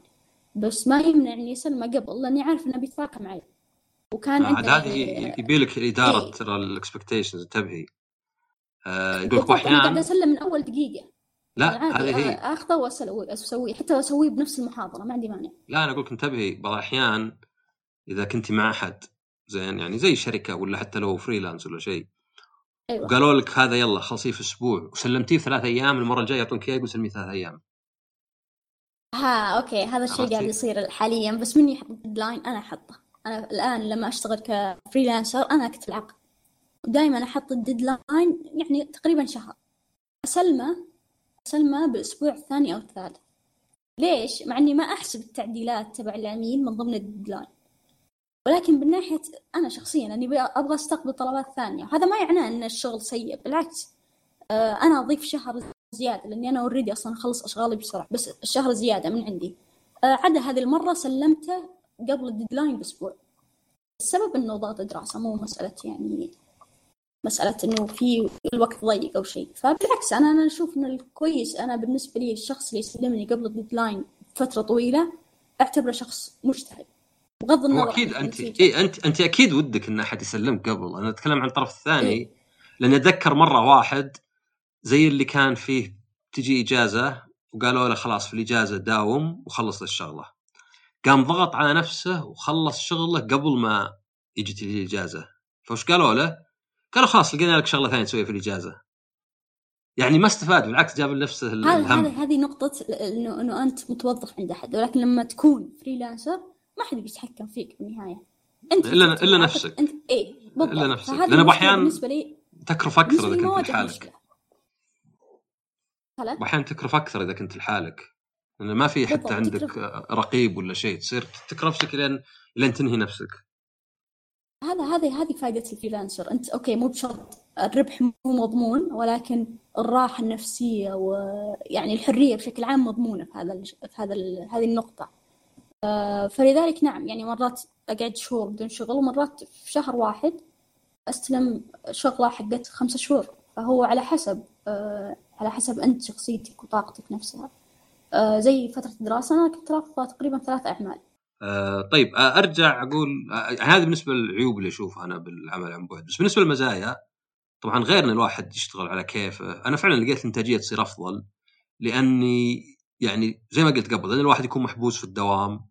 بس ما يمنع اني اسلمه قبل لأني عارف إنه بيتراكم علي. وكان عاد هذه يبي لك اداره إيه. ترى ال expectations انتبهي. آه يقول لك أحيانا قاعد أسلم من أول دقيقة. لا هذه هي. اخذه واسويه حتى أسويه بنفس المحاضرة ما عندي مانع. لا أنا أقول لك انتبهي بعض الأحيان إذا كنت مع أحد زين يعني زي شركة ولا حتى لو freelance ولا شيء أيوة. وقالوا لك هذا يلا خلصيه في أسبوع. وسلمتيه في ثلاث أيام المرة الجاية يعطونك إياه يقول سلميه ثلاث أيام. ها okay. هذا الشيء قاعد يصير حاليا. بس مني يحط deadline أنا أحطه. أنا الآن لما أشتغل ك freelancer أنا اكتب العقد ودائما أحط ال deadline يعني تقريبا شهر. اسلمه اسلمه بالاسبوع الثاني أو الثالث ليش؟ مع إني ما أحسب التعديلات تبع العميل من ضمن ال deadline ولكن من ناحية أنا شخصيا أني أبغى أستقبل طلبات ثانية. هذا ما معناه إن الشغل سيء بالعكس. آه، أنا أضيف شهر زيادة لأني أنا already أصلا أخلص أشغالي بسرعة بس الشهر زيادة من عندي. آه، عدا هذه المرة سلمته قبل ال deadline بأسبوع. السبب إنه ضغط دراسه مو مسألة يعني مسألة إنه في الوقت ضيق أو شيء. فبالعكس أنا أنا أشوف إن الكويس أنا بالنسبة لي الشخص اللي يسلمني قبل ال deadline فترة طويلة أعتبره شخص مجتهد. بغض النظر أكيد انت إيه انت انت أكيد ودك إن أحد يسلمك قبل. أنا أتكلم عن الطرف الثاني إيه؟ لأني أتذكر مرة واحد زي اللي كان فيه تجي إجازة وقالوا له خلاص في الإجازة داوم وخلص الشغلة. قام ضغط على نفسه وخلص شغله قبل ما يجي الإجازة. فوش قالوا له؟ قالوا خلاص لقينا لك شغلة ثانية تسويها في الإجازة. يعني ما استفاد بالعكس جاب لنفسه الهم. هذه نقطة انه إنه أنت متوظف عند أحد. ولكن لما تكون فريلانسر ما حد بيتحكم فيك بالنهاية. أنت الا إلا نفسك. انت اي بالضبط. إلا نفسك. لأن أحيانا بالنسبة لي تكرف أكثر إذا كنت لحالك. واحيانا تكرف أكثر إذا كنت لحالك. لأن ما في حتى عندك تكرف. رقيب ولا شيء. تصير تكرف نفسك لين لين تنهي نفسك. هذا هذه هذه فائده ال freelancer. أنت okay مو بشرط الربح مو مضمون ولكن الراحة النفسية ويعني الحرية بشكل عام مضمونة في هذا في هذا هذه النقطة. فلذلك نعم يعني مرات أقعد شهور بدون شغل ومرات في شهر واحد أستلم شغلة حقت خمسة شهور. فهو على حسب آه، على حسب أنت شخصيتك وطاقتك نفسها. آه، زي فترة الدراسة أنا كنت رافضة تقريبا ثلاث أعمال. آه طيب آه أرجع أقول آه هذه بالنسبة للعيوب اللي أشوفها أنا بالعمل عن بعد. بس بالنسبة للمزايا طبعا غير إن الواحد يشتغل على كيفه أنا فعلا لقيت الانتاجيه تصير أفضل لأني يعني زي ما قلت قبل لأن الواحد يكون محبوس في الدوام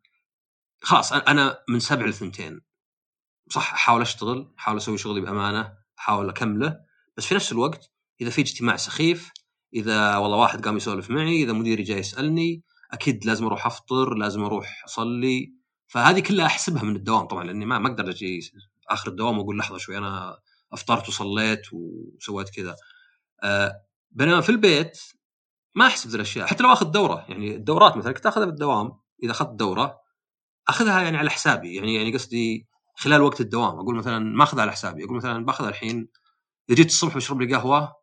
خلاص أنا من سبع لثنتين صح أحاول أشتغل أحاول أسوي شغلي بأمانة أحاول أكمله. بس في نفس الوقت إذا في اجتماع سخيف إذا والله واحد قام يسولف معي إذا مديري جاي يسألني أكيد لازم أروح أفطر لازم أروح أصلي. فهذه كلها أحسبها من الدوام طبعا لأني ما ما أقدر أجي آخر الدوام وأقول لحظة شوي أنا أفطرت وصليت وسويت كذا. أه بينما في البيت ما أحسب ذي الأشياء. حتى لو آخذ دورة يعني الدورات مثلا كنت آخذها بالدوام إذا أخذت دورة أخذها يعني على حسابي يعني يعني قصدي خلال وقت الدوام. أقول مثلا ما أخذها على حسابي أقول مثلا باخذها الحين إذا جيت الصبح بشرب لي قهوة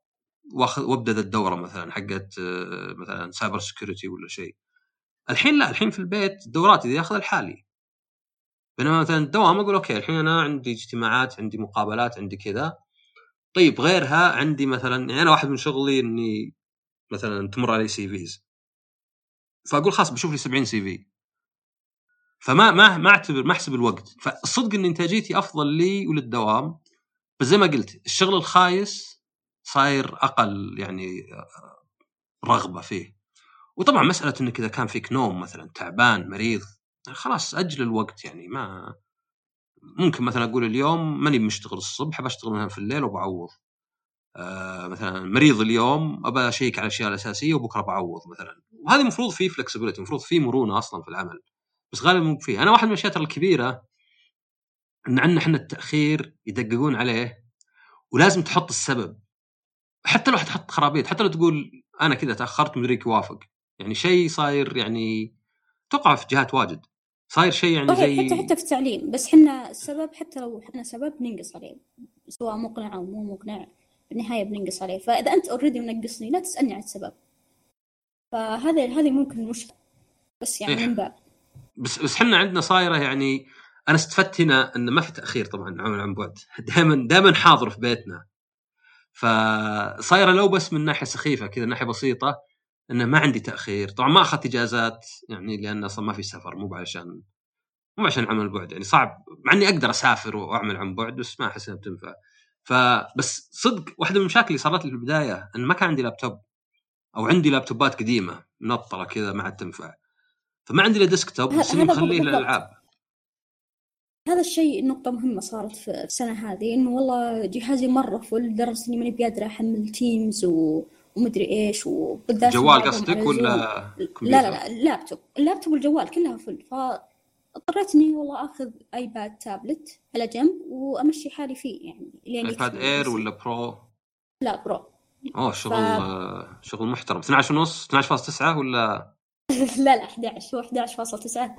وأخذ وأبدأ الدوره مثلا حقت آه، مثلا cyber security ولا شيء. الحين لا الحين في البيت الدورات إذا باخذها لحالي بينما مثلا الدوام أقول okay الحين أنا عندي اجتماعات عندي مقابلات عندي كذا. طيب غيرها عندي مثلا يعني أنا واحد من شغلي إني مثلا تمر علي CVs فأقول خلاص بشوف لي 70 CV فما ما ما اعتبر ما احسب الوقت. فالصدق إن إنتاجيتي أفضل لي وللدوام. بس زي ما قلت الشغل الخايس صاير أقل يعني رغبة فيه. وطبعا مسألة إنك إذا كان فيك نوم مثلا تعبان مريض خلاص أجل الوقت يعني ما ممكن مثلا أقول اليوم ماني مشتغل الصبح بشتغل مثلا في الليل وبعوض. آه مثلا مريض اليوم أبى أشيك على الاشياء الأساسية وبكرة بعوض مثلا. وهذه المفروض فيه فلكسبيتي المفروض فيه مرونة أصلا في العمل. بس غالبا مو فيه أنا واحد من الأشياء الكبيرة إن عندنا إحنا التأخير يدققون عليه ولازم تحط السبب. حتى لو حتحط خرابيط حتى لو تقول أنا كذا تأخرت مدريك يوافق. يعني شيء صاير يعني توقع في جهات واجد. صاير شيء يعني زي حتى حتى في التعليم. بس إحنا السبب حتى لو إحنا سبب بننقص عليه. سواء مقنع أو مو مقنع بالنهايه بننقص عليه. فإذا أنت اوريدي منقصني لا تسألني عن السبب. فهذا هذه ممكن مشكلة. بس يعني إيه. من باب بس بس إحنا عندنا صايرة يعني أنا استفدت هنا انه ما في تأخير طبعا عمل عن بعد دائما دائما حاضر في بيتنا. فصايرة لو بس من ناحية سخيفة كذا ناحية بسيطة انه ما عندي تأخير. طبعا ما أخذت إجازات يعني لأن أصلا ما في سفر مو عشان مو عشان عمل بعد. يعني صعب مع إني أقدر أسافر وأعمل عن بعد بس ما أحس إنها بتنفع. فبس صدق واحدة من المشاكل اللي صارت لي في البداية إن ما كان عندي لابتوب أو عندي لابتوبات قديمة منطره كذا ما عاد تنفع. فما عندي إلا desktop بس اني مخليه للألعاب. هذا الشيء نقطة مهمة صارت في السنة هذه إنه والله جهازي مرة full لدرجة إني ماني بقادرة أحمل تيمز و... ومدري إيش وبالذات جوال قصدك ولا لا لا لا ال laptop ال laptop والجوال كلها full فاضطريت إني والله آخذ iPad tablet على جنب وأمشي حالي فيه يعني لين iPad Air ولا Pro؟ لا Pro أوه شغل ف... شغل محترم. 12 ونص؟ 12.9 ولا لا لا 11 هو 11.9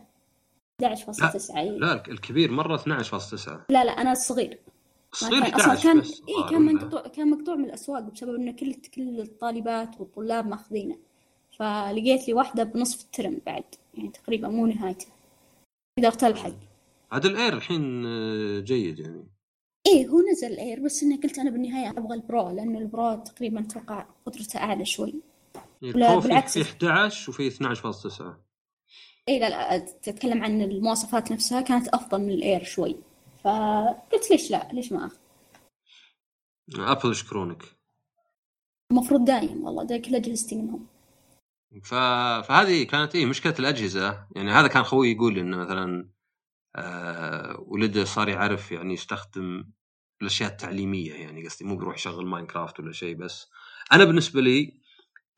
11.9 لا الكبير مرة 12.9 لا لا أنا الصغير. الصغير كان أصلا كان إيه كان مقطوع كان مقطوع من الأسواق بسبب انه كل كل الطالبات والطلاب ماخذينه. فلقيت لي واحدة بنصف الترم بعد يعني تقريبا مو نهايته. قدرت الحق عاد ال Air الحين آه، جيد يعني. إيه هو نزل ال Air بس انه قلت أنا بالنهاية أبغى ال Pro لأنه ال Pro تقريبا أتوقع قدرته أعلى شوي. لا بالعكس. في 11 وفي 12.9 إي لا لا تتكلم عن المواصفات نفسها كانت أفضل من ال Air شوي. فقلت ليش لا؟ ليش ما أخذ؟ Apple يشكرونك. المفروض دايم والله ده كل أجهزتي منهم. ف... فهذه كانت إيه مشكلة الأجهزة. يعني هذا كان خوي يقول لي إنه مثلا آه ولده صار يعرف يعني يستخدم الأشياء التعليمية يعني قصدي مو بيروح يشغل Minecraft ولا شيء بس. أنا بالنسبة لي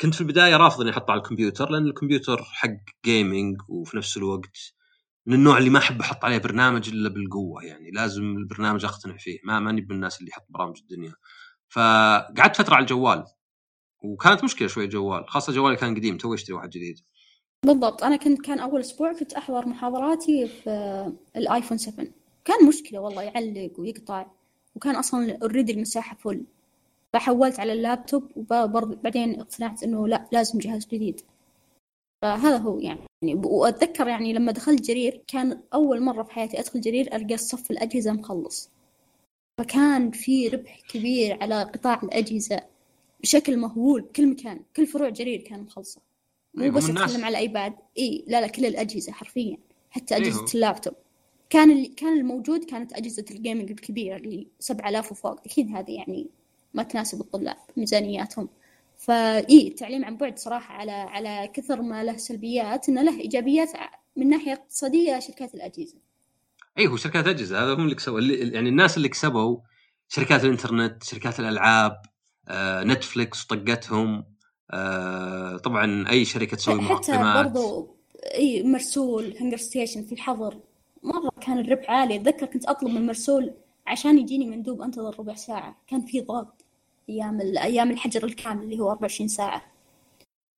كنت في البداية رافض إني أحطه على الكمبيوتر لأن الكمبيوتر حق gaming وفي نفس الوقت من النوع اللي ما أحب أحط عليه برنامج إلا بالقوة يعني لازم البرنامج أقتنع فيه ما ماني من الناس اللي يحط برامج الدنيا. فقعدت فترة على الجوال وكانت مشكلة شوي الجوال خاصة جوالي كان قديم تو اشتري واحد جديد. بالضبط أنا كنت كان أول أسبوع كنت أحضر محاضراتي في ال iPhone 7 كان مشكلة والله يعلق ويقطع وكان أصلا already المساحة full فحولت على اللابتوب وبرضه بعدين اقتنعت إنه لا لازم جهاز جديد. فهذا هو يعني. وأتذكر يعني لما دخلت جرير كان أول مرة في حياتي أدخل جرير ألقى صف الأجهزة مخلص. فكان في ربح كبير على قطاع الأجهزة بشكل مهول بكل مكان. كل فروع جرير كان مخلصة. مو أيوة بس أتكلم على ايباد إي لا لا كل الأجهزة حرفيا. حتى أجهزة أيوه. اللابتوب. كان اللي كان الموجود كانت أجهزة ال gaming الكبيرة اللي 7000 وفوق. أكيد هذه يعني ما تناسب الطلاب ميزانياتهم. فإي التعليم عن بعد صراحة على على كثر ما له سلبيات إنه له إيجابيات من ناحية اقتصادية شركات الأجهزة. إي هو شركات الأجهزة هذا هم اللي كسبوا يعني الناس اللي كسبوا شركات الإنترنت شركات الألعاب آه، نتفليكس طقتهم آه، طبعا أي شركة تسوي مقدمات حتى برضو إي مرسول هنجر ستيشن في الحظر مرة كان الربح عالي. أتذكر كنت أطلب من مرسول عشان يجيني مندوب أنتظر ربع ساعة كان في ضغط. أيام أيام الحجر الكامل اللي هو 24 ساعة.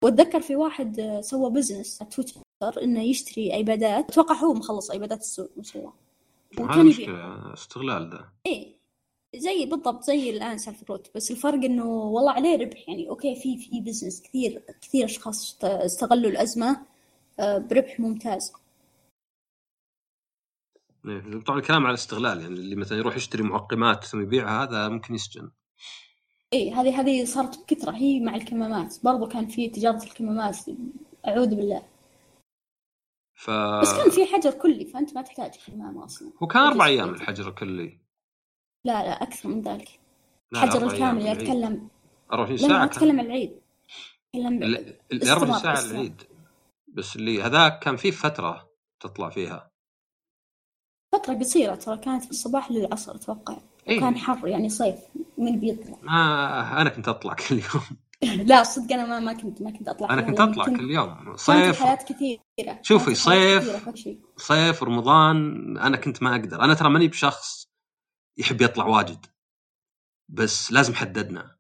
وأتذكر في واحد سوى business تويتر إنه يشتري ايبادات أتوقع هو مخلص ايبادات السوق ما شاء الله. وكان يبيع. استغلال ده. إيه زي بالضبط زي الآن سالفة روت بس الفرق إنه والله عليه ربح. يعني أوكي في في business كثير كثير أشخاص استغلوا الأزمة آه، بربح ممتاز. إيه، طبعا الكلام على الاستغلال. يعني اللي مثلا يروح يشتري معقمات ثم يبيعها هذا ممكن يسجن. اي هذه هذه صارت بكثرة هي مع الكمامات. برضو كان في تجارة الكمامات أعوذ بالله. ف بس كان في حجر كلي فأنت ما تحتاج كمامة أصلا. هو كان أربع أيام الحجر الكلي. لا لا أكثر من ذلك. الحجر الكامل. أتكلم. 24 لا ساعة عن العيد. أتكلم ال- ال 24 استمر- ساعه. العيد. بس اللي هذاك كان فيه فترة تطلع فيها. فترة قصيرة ترى كانت من الصباح للعصر أتوقع. إيه. وكان حر يعني صيف من بيطلع ما أنا كنت أطلع كل يوم. لا صدق أنا ما ما كنت ما كنت أطلع أنا كنت لأن أطلع كل يوم. صيف الحياة كثيرة. شوفي، صيف. كثيرة. صيف رمضان أنا كنت ما أقدر. أنا ترى ماني بشخص يحب يطلع واجد. بس لازم حددنا.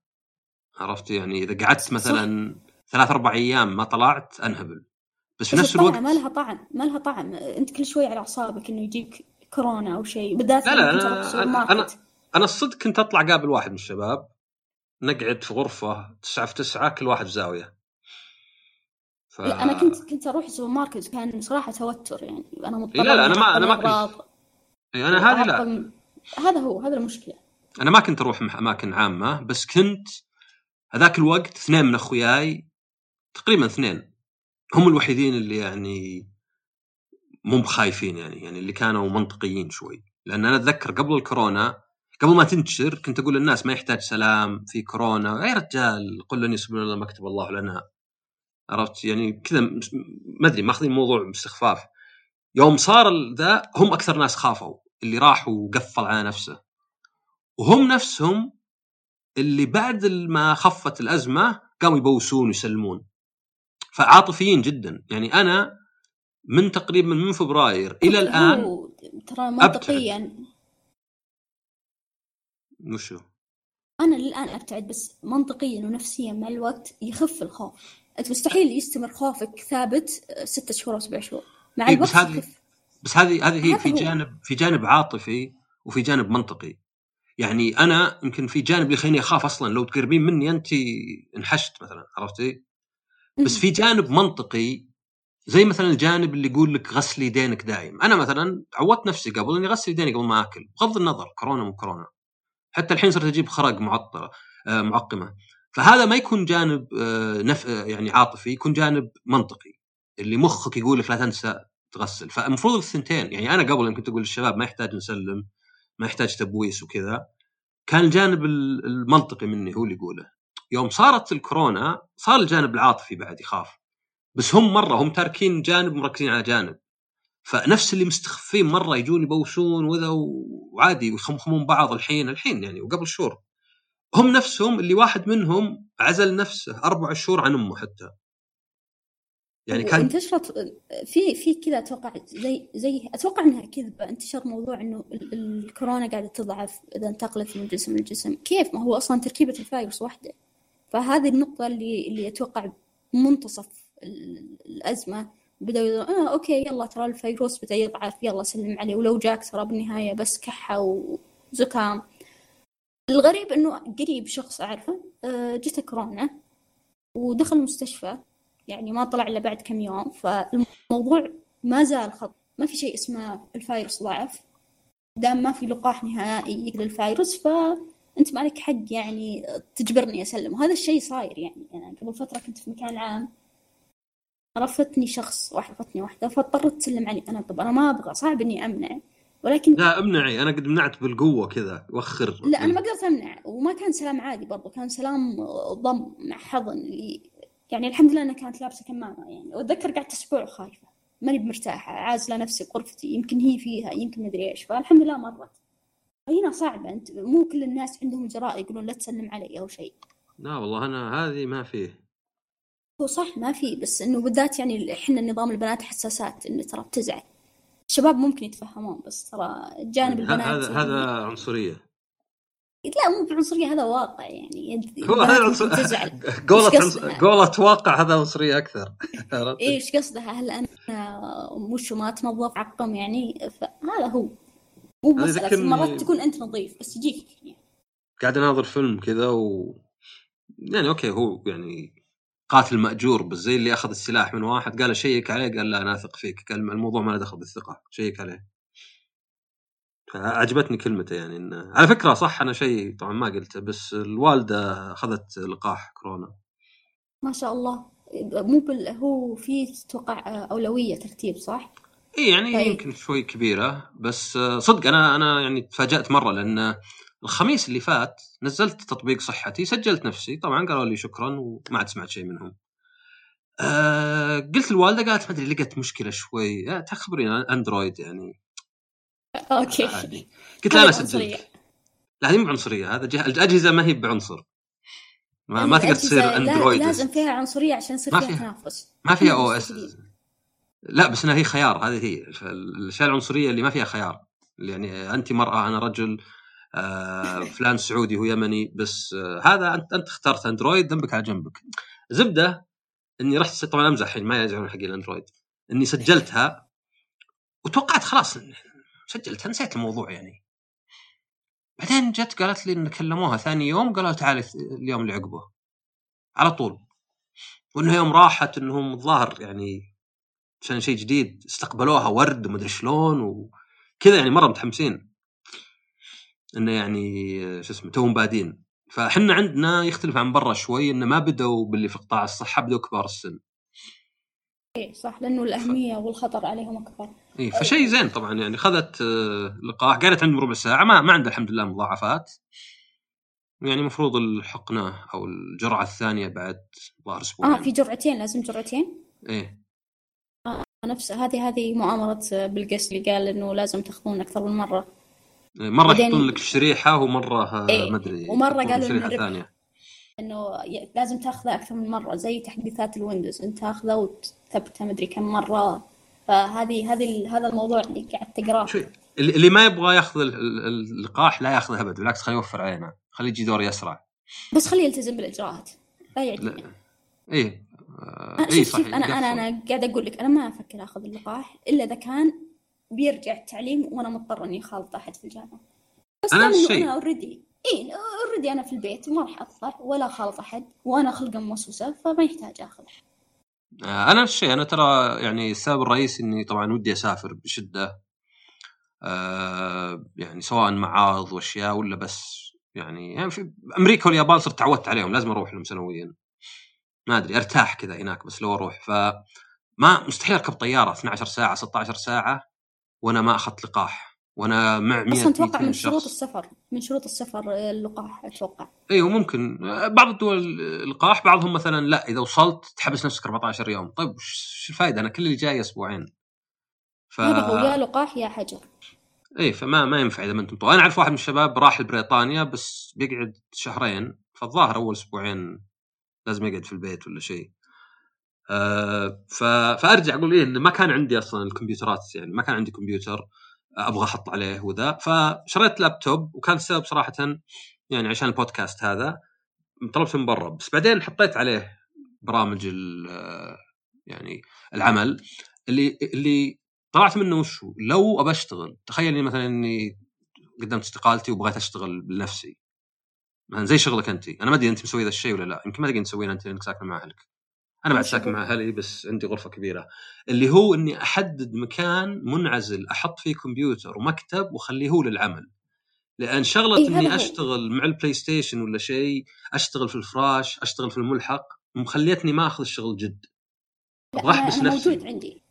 عرفت يعني إذا قعدت. مثلا ثلاث أربع أيام ما طلعت أنهبل. بس في نفس الوقت ما لها طعم ما لها طعم. أنت كل شوي على أعصابك إنه يجيك كورونا أو شيء بالذات لا، لا، كنت أروح السوبر أنا- ماركت. أنا الصدق كنت أطلع قابل واحد من الشباب نقعد في غرفة تسعة في تسعة كل واحد في زاويه ف... لا أنا كنت كنت أروح السوبر ماركت كان صراحة توتر يعني. أنا مضطرة لا، لا، أنا إني ما- أنا ما الأغراض. إيه، أنا هذه لا. هذا هو هذا المشكلة. أنا ما كنت أروح أماكن عامة بس كنت هذاك الوقت اثنين من أخوياي تقريبا اثنين. هم الوحيدين اللي يعني مو بخايفين يعني يعني اللي كانوا منطقيين شوي. لأن أنا أتذكر قبل الكورونا قبل ما تنتشر كنت أقول للناس ما يحتاج سلام في كورونا. يا رجال قل لن يصيبنا إلا ما كتب الله لنا. عرفت؟ يعني كذا ما أدري ماخذين الموضوع باستخفاف. يوم صار ذا هم أكثر ناس خافوا اللي راح وقفل على نفسه. وهم نفسهم اللي بعد ما خفت الأزمة قاموا يبوسون ويسلمون. فعاطفيين جدا. يعني أنا من تقريبا من فبراير إلى الآن ترى منطقيا. وشو؟ أنا للآن أبتعد بس منطقيا ونفسيا مع الوقت يخف الخوف. أنت مستحيل يستمر خوفك ثابت آه، ستة شهور أو سبع شهور. مع إيه، الوقت بس هذه- بس هذه هذه هي في. جانب في جانب عاطفي وفي جانب منطقي. يعني أنا يمكن في جانب يخليني أخاف أصلا. لو تقربين مني أنت انحشت مثلا عرفتي؟ بس. في جانب منطقي زي مثلا الجانب اللي يقول لك غسلي يدينك دايم. أنا مثلا عودت نفسي قبل إني أغسل يديني قبل ما أكل بغض النظر كورونا مو كورونا. حتى الحين صرت أجيب خرق معطره آه، معقمة. فهذا ما يكون جانب آه، نف... آه، يعني عاطفي يكون جانب منطقي. اللي مخك يقول لك لا تنسى تغسل. فالمفروض الثنتين يعني أنا قبل كنت أقول للشباب ما يحتاج نسلم ما يحتاج تبويس وكذا كان الجانب ال- المنطقي مني هو اللي يقوله. يوم صارت الكورونا صار الجانب العاطفي بعد يخاف. بس هم مرة هم تاركين جانب مركزين على جانب. فنفس اللي مستخفين مرة يجون يبوسون وذا وعادي ويخمخمون بعض الحين الحين يعني وقبل شهور. هم نفسهم اللي واحد منهم عزل نفسه أربع شهور عن أمه حتى. يعني كان وانتشرت في في كذا أتوقع زي زي أتوقع إنها كذبه انتشر موضوع إنه ال- ال- الكورونا قاعدة تضعف إذا انتقلت من جسم لجسم. كيف؟ ما هو أصلا تركيبة الفيروس واحدة. فهذه النقطة اللي اللي أتوقع منتصف ال- الأزمة. بدأوا يقولون آه أوكي يلا ترى الفيروس بدأ يضعف يلا سلم عليه. ولو جاك ترى بالنهاية بس كحة وزكام الغريب إنه قريب شخص أعرفه آه، جته كورونا ودخل المستشفى يعني ما طلع إلا بعد كم يوم. فالموضوع ما زال خط ما في شيء اسمه الفيروس ضعف. دام ما في لقاح نهائي للفيروس فأنت ما لك حق يعني تجبرني اسلم وهذا الشيء صاير يعني. أنا قبل فترة كنت في مكان عام. رفتني شخص رفتني واحدة فاضطرت تسلم علي أنا طب أنا ما أبغى صعب إني امنع ولكن لا امنعي. أنا قد منعت بالقوة كذا وخر لا أنا ما قدرت امنع وما كان سلام عادي برضو كان سلام ضم مع حضن. اللي يعني الحمد لله إنها كانت لابسة كمامة يعني. وأتذكر قعدت أسبوع خايفة. ماني بمرتاحة. عازله نفسي بغرفتي يمكن هي فيها يمكن مدري إيش. فالحمد لله مرت. هنا صعبة. أنت مو كل الناس عندهم الجراءه يقولون لا تسلم علي أو شيء. لا والله أنا هذه ما فيه. هو صح ما في بس إنه بالذات يعني إحنا نظام البنات حساسات إنه ترى بتزعل. الشباب ممكن يتفهمون بس ترى جانب البنات هذا يعني- هذا عنصرية. لا مو بعنصرية هذا واقع يعني. هو هذا ممكن عنصر تزعل قولة واقع هذا عنصرية أكثر؟ إيش قصدها؟ هل أنا وش ما تنظف عقم يعني؟ فهذا هو. مو مسألة يذكرني- مرات تكون أنت نظيف بس يجيك يعني. قاعد أناظر فيلم كذا و يعني أوكي هو يعني قاتل مأجور بس زي اللي أخذ السلاح من واحد قال شيك عليه قال لا أنا أثق فيك قال الموضوع ما له دخل بالثقة شيك عليه عجبتني كلمته يعني إنه على فكرة صح أنا شيء طبعا ما قلته بس الوالدة أخذت لقاح كورونا ما شاء الله مو بال... هو في توقع أولوية ترتيب صح؟ اي يعني طيب. يمكن شوي كبيرة بس صدق أنا أنا يعني تفاجأت مرة لأن الخميس اللي فات نزلت تطبيق صحتي سجلت نفسي. طبعا قالوا لي شكرا وما عاد سمعت شيء منهم. أه قلت الوالده قالت ما أدري لقت مشكلة شوي. أه تخبرين أندرويد يعني. أوكي. عادي. قلت لا أنا عنصرية. سجلت. لا هذه مو بعنصريه هذا جه... الأجهزة ما هي بعنصر. ما, ما تقدر تصير أندرويد. لازم فيها عنصرية عشان يصير فيها فيها. تنافس. ما فيها OS. لا بس إنها هي خيار هذه هي. الاشياء العنصرية اللي ما فيها خيار. يعني انت مرأة أنا رجل. آه فلان سعودي هو يمني بس آه هذا أنت أنت اخترت أندرويد ذنبك على جنبك. زبدة إني رحت طبعا أمزح الحين ما يزعلون حقي الأندرويد. إني سجلتها وتوقعت خلاص سجلتها نسيت الموضوع يعني. بعدين جت قالت لي إن كلموها ثاني يوم قالوا تعالي اليوم اللي عقبه. على طول. وإنه يوم راحت انهم الظاهر يعني عشان شيء جديد استقبلوها ورد ومدري شلون وكذا يعني مرة متحمسين. إنه يعني شو اسمه توهم بادين. فإحنا عندنا يختلف عن برا شوي إنه ما بدوا باللي في قطاع الصحة بدوا كبار السن. إيه صح لأنه الأهمية والخطر عليهم أكبر. اي فشيء زين طبعا يعني خذت آه، لقاح قعدت عندهم ربع ساعة ما ما عندها الحمد لله مضاعفات. يعني المفروض الحقنة أو الجرعة الثانية بعد ظهر أسبوعين. آه في جرعتين لازم جرعتين؟ إيه. نفس هذه هذه مؤامرة بالقس اللي قال إنه لازم تأخذون أكثر من مرة. مرة يحطون لك الشريحه ومرة آه، إيه، ما أدري يحطون قالوا شريحة ربح. ثانية. إنه لازم تاخذه أكثر من مرة زي تحديثات الويندوز انت تاخذه وتثبته مدري كم مرة. فهذه هذه هذا الموضوع اللي قاعد تقراه. اللي ما يبغى ياخذ ال- ال- اللقاح لا ياخذه أبد بالعكس خليه يوفر علينا. خليه يجي دوري اسرع بس خليه يلتزم بالإجراءات لا يعجبني. إيه. آه، شوف صحيح أنا أنا. أنا قاعد أقول لك أنا ما أفكر أخذ اللقاح إلا إذا كان بيرجع التعليم وأنا مضطر إني اخالط أحد في الجامعة. بس إنه الشيء. أنا already إي already أنا في البيت وما راح أطلع ولا اخالط أحد وأنا خلقه موسوسه فما يحتاج أخذ آه، أنا نفس الشيء أنا ترى يعني السبب الرئيسي إني طبعا ودي أسافر بشدة آه يعني سواء معارض وأشياء ولا بس يعني, يعني في أمريكا واليابان صرت تعودت عليهم لازم أروح لهم سنويا. ما أدري أرتاح كذا هناك بس لو أروح. ف ما مستحيل أركب طيارة 12 ساعة 16 ساعة. وأنا ما أخذت لقاح. وأنا مع 100 أصلا أتوقع 200 من شروط شخص السفر من شروط السفر اللقاح أتوقع. إيوه ممكن. بعض الدول اللقاح بعضهم مثلا لا إذا وصلت تحبس نفسك 14 يوم. طيب وش الفائده أنا كل اللي جاي أسبوعين. ف هذا هو يا لقاح يا حجر. اي فما ما ينفع إذا ما أنتم. أنا أعرف واحد من الشباب راح لبريطانيا بس بيقعد شهرين فالظاهر أول أسبوعين لازم يقعد في البيت ولا شيء. آه. فأرجع أقول إيه انه ما كان عندي أصلا الكمبيوترات يعني ما كان عندي كمبيوتر أبغى أحط عليه وذا. فشريت لابتوب وكان السبب صراحة يعني عشان البودكاست هذا طلبته من برا. بس بعدين حطيت عليه برامج ال- يعني العمل. اللي اللي طلعت منه وش؟ لو أبى أشتغل تخيل مثلا إني قدمت استقالتي وبغيت أشتغل بنفسي. زي شغلك انت. أنا ما أدري أنت مسوي ذا الشيء ولا لا. يمكن ما تقدر تسويه أنت لأنك ساكن مع أهلك. أنا بعد ساكن؟ مع أهلي بس عندي غرفة كبيرة. اللي هو إني أحدد مكان منعزل أحط فيه كمبيوتر ومكتب وأخليه هو للعمل. لأن شغلة إيه، إني. أشتغل مع البلاي ستيشن ولا شيء أشتغل في الفراش أشتغل في الملحق مخليتني ما أخذ الشغل جد. أبغى احبس نفسي. موجود عندي.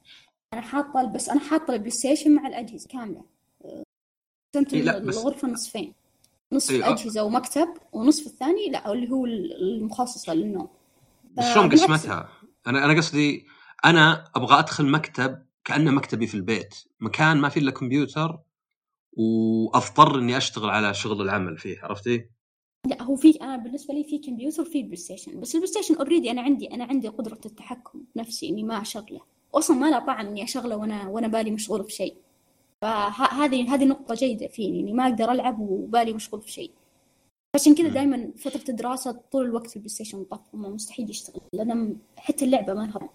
أنا حاطة بس أنا حاطة البلاي ستيشن مع الأجهزة كاملة. قسمت إيه، الغرفة نصفين. نصف إيه،. اجهزه ومكتب ونصف الثاني لا اللي هو المخصصة للنوم. بس شلون فبالعكس- قسمتها؟ أنا أنا قصدي أنا أبغى أدخل مكتب كأنه مكتبي في البيت، مكان ما فيه إلا كمبيوتر وأضطر إني أشتغل على شغل العمل فيه، عرفتي؟ لا هو في أنا بالنسبة لي في كمبيوتر وفي بلاي ستيشن بس البلاي ستيشن already أنا عندي أنا عندي قدرة التحكم بنفسي إني ما أشغله أصلا ما له طعم إني أشغله وأنا وأنا بالي مشغول في شيء فهذه هذه نقطة جيدة فيني إني ما أقدر ألعب وبالي مشغول في شيء عشان كذا. دائما فترة الدراسة طول الوقت البلاي ستيشن ما مستحيل يشتغل لأن حتى اللعبة ما لها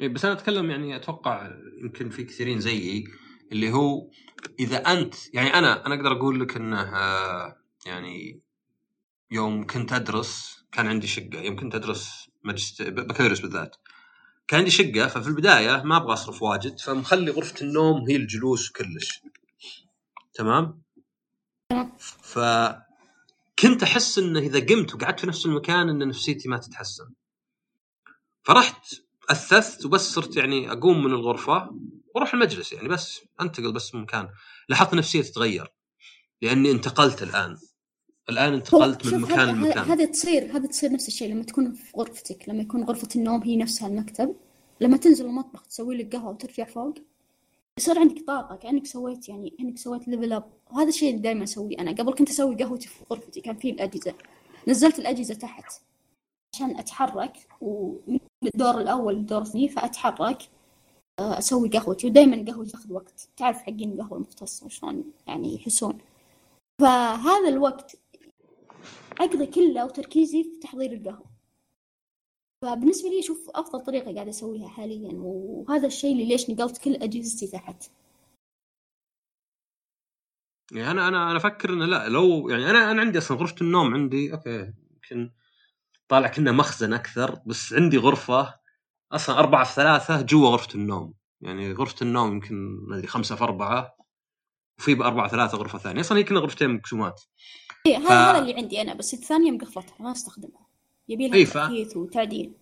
إيه، بس أنا أتكلم يعني أتوقع يمكن في كثيرين زيي اللي هو إذا أنت يعني أنا أنا أقدر أقول لك إنه آه، يعني يوم كنت أدرس كان عندي شقة، يوم كنت أدرس ماجست بكالوريوس بالذات كان عندي شقة ففي البداية ما أبغى أصرف واجد فمخلي غرفة النوم هي الجلوس كلش تمام تمام. فكنت أحس إنه إذا قمت وقعدت في نفس المكان إن نفسيتي ما تتحسن. فرحت أثثت وبس صرت يعني أقوم من الغرفة وأروح المجلس يعني بس أنتقل بس من مكان. لاحظت نفسيتي تتغير لأني انتقلت الآن. الآن انتقلت من مكان لمكان. هذه تصير هذه تصير نفس الشيء لما تكون في غرفتك لما يكون غرفة النوم هي نفسها المكتب لما تنزل المطبخ تسوي لك قهوة وترجع فوق يصير عندك طاقة كأنك سويت يعني كأنك سويت level up وهذا الشيء اللي دائما أسويه أنا. قبل كنت أسوي قهوتي في غرفتي كان في الأجهزة. نزلت الأجهزة تحت عشان أتحرك ومن الدور الأول للدور الثاني فأتحرك آه، أسوي قهوتي. ودائما قهوتي تاخذ وقت. تعرف حقين القهوة المختصة شلون يعني يحسون. فهذا الوقت أقضي كله وتركيزي في تحضير القهوة. فبالنسبة لي أشوف أفضل طريقة قاعدة أسويها حاليا وهذا الشيء اللي ليش نقلت كل أجهزتي تحت. يعني أنا أنا أنا أفكر إنه لا لو يعني أنا أنا عندي أصلا غرفة النوم عندي أوكي يمكن طالع كنا مخزن أكثر بس عندي غرفة أصلا أربعة في ثلاثة جوا غرفة النوم. يعني غرفة النوم يمكن ما أدري خمسة في أربعة وفي بأربعة ثلاثة غرفة ثانية. أصلا هي كنا غرفتين مقسومات. إيه هذا ف- هذا اللي عندي أنا بس الثانية مقفلتها ما أستخدمها. يبي لها إيه، تحديث وتعديل.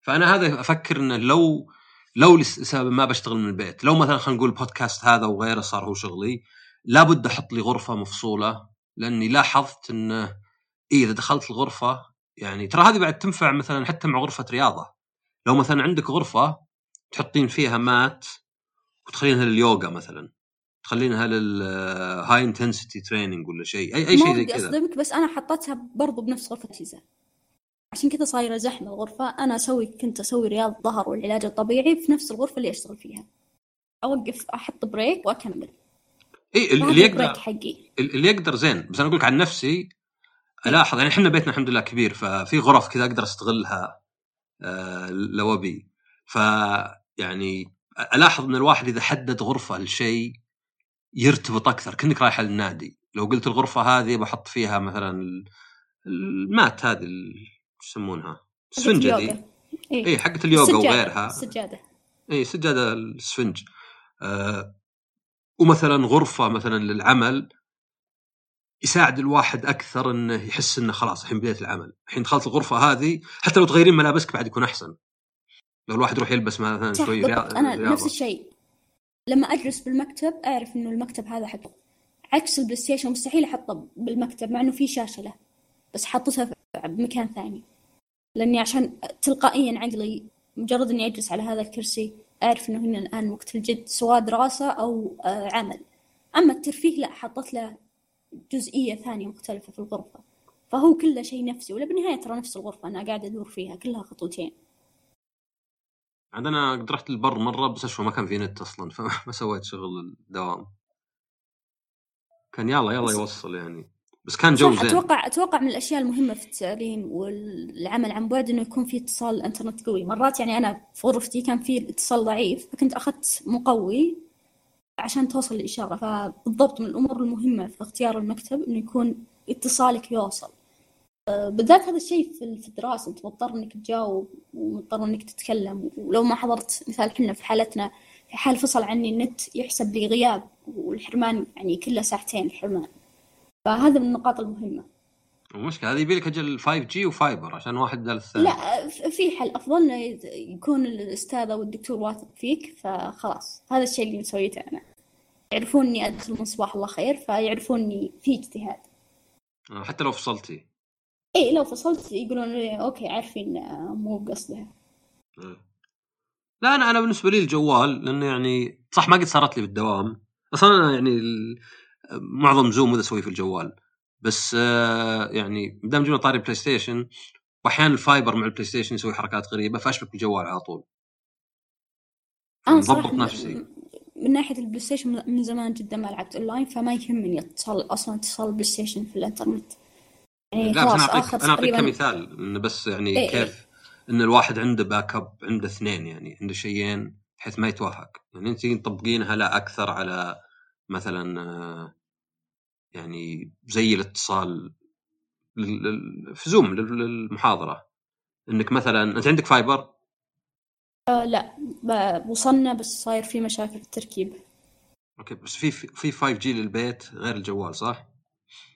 فأنا هذا أفكر إنه لو لو لسبب ما بشتغل من البيت لو مثلا خلينا نقول البودكاست هذا وغيره صار هو شغلي لابد أحط لي غرفة مفصولة لأني لاحظت إنه إيه إذا دخلت الغرفة يعني ترى هذه بعد تنفع مثلا حتى مع غرفة رياضة. لو مثلا عندك غرفة تحطين فيها mat وتخلينها لليوغا مثلا تخلينها لل high intensity training ولا شيء اي أي شيء زي كذا. بس أنا حطيتها برضو بنفس غرفة الأجهزة عشان كذا صايرة زحمة الغرفة. أنا أسوي كنت أسوي رياض ظهر والعلاج الطبيعي في نفس الغرفة اللي أشتغل فيها. أوقف أحط بريك وأكمل. اي اللي يقدر حقي. اللي يقدر زين. بس أنا أقول لك عن نفسي ألاحظ يعني إحنا بيتنا الحمد لله كبير ففي غرف كذا أقدر أستغلها آه لو أبي. ف يعني ألاحظ إن الواحد إذا حدد غرفة لشيء يرتبط أكثر. كأنك رايح النادي. لو قلت الغرفة هذه بحط فيها مثلا ال- المات هذه يسمونها السفنجه ذي اليوغا. إيه. اي حقت اليوغا السجادة. وغيرها السجادة اي سجاده السفنج آه ومثلا غرفة مثلا للعمل يساعد الواحد أكثر إنه يحس إنه خلاص الحين بديت العمل، الحين دخلت الغرفة هذه حتى لو تغيرين ملابسك بعد يكون أحسن. لو الواحد يروح يلبس مثلا شوي رياضه أنا رياضة. نفس الشيء لما أجلس بالمكتب أعرف إنه المكتب هذا حقه عكس البلاي ستيشن مستحيل أحطه بالمكتب مع إنه في شاشة له بس حطيتها في- بمكان ثاني لأني عشان تلقائيا عقلي مجرد إني أجلس على هذا الكرسي أعرف إنه هنا الآن وقت الجد سواء دراسة أو آه، عمل. أما الترفيه لا حطيت له جزئية ثانية مختلفة في الغرفة. فهو كله شيء نفسي ولا بالنهاية ترى نفس الغرفة أنا قاعدة أدور فيها كلها خطوتين. عاد أنا قد رحت البر مرة بس اشوى ما كان في نت أصلا فما سويت شغل الدوام. كان يلا يلا يوصل يعني. بس كان جو زين. أتوقع أتوقع من الأشياء المهمة في التعليم والعمل عن بعد إنه يكون في اتصال الانترنت قوي. مرات يعني أنا في غرفتي كان في الاتصال ضعيف فكنت أخذت مقوي عشان توصل الإشارة. فبالضبط من الأمور المهمة في اختيار المكتب إنه يكون اتصالك يوصل. أه، بالذات هذا الشيء في في الدراسة. أنت مضطر إنك تجاوب ومضطر إنك تتكلم. ولو ما حضرت مثال إحنا في حالتنا في حال فصل عني النت يحسب لي غياب والحرمان يعني كله ساعتين الحرمان فهذا من النقاط المهمة. المشكلة هذه يبي لك أجل 5 G و fiber عشان واحد بدل الثاني. لا في حل. يت- يكون الأستاذ أو الدكتور واثق فيك فخلاص. هذا الشيء اللي مسويته أنا. يعرفون إني أدخل من صباح الله خير فيعرفون إني في اجتهاد. آه، حتى لو فصلتي. إيه لو فصلت يقولون لي okay عارفين آه، مو بقصدها لا أنا أنا بالنسبة لي الجوال لأنه يعني صح ما قد صارت لي بالدوام. أصلا أنا يعني معظم Zoom وذا اسويه في الجوال. بس آه، يعني دام جبنا طاري PlayStation واحيانا ال fiber مع ال PlayStation يسوي حركات غريبة فاشبك بالجوال على طول؟ مضبط نفسي. من ناحية ال PlayStation من- زمان جدا ما لعبت أونلاين فما يهمني اتصال أصلا اتصال ال PlayStation في الإنترنت. يعني لا بس أنا أعطيك أنا أعطيك كمثال إنه بس يعني إيه إيه. كيف إن الواحد عنده backup عنده اثنين يعني عنده شيئين بحيث ما يتوهق يعني أنت تطبقينها لا أكثر على مثلا آه، يعني زي الاتصال في Zoom لل- للمحاضرة. إنك مثلا أنت عندك fiber؟ آه لا وصلنا بس صاير في مشاكل في التركيب. okay بس في في 5 G للبيت غير الجوال صح؟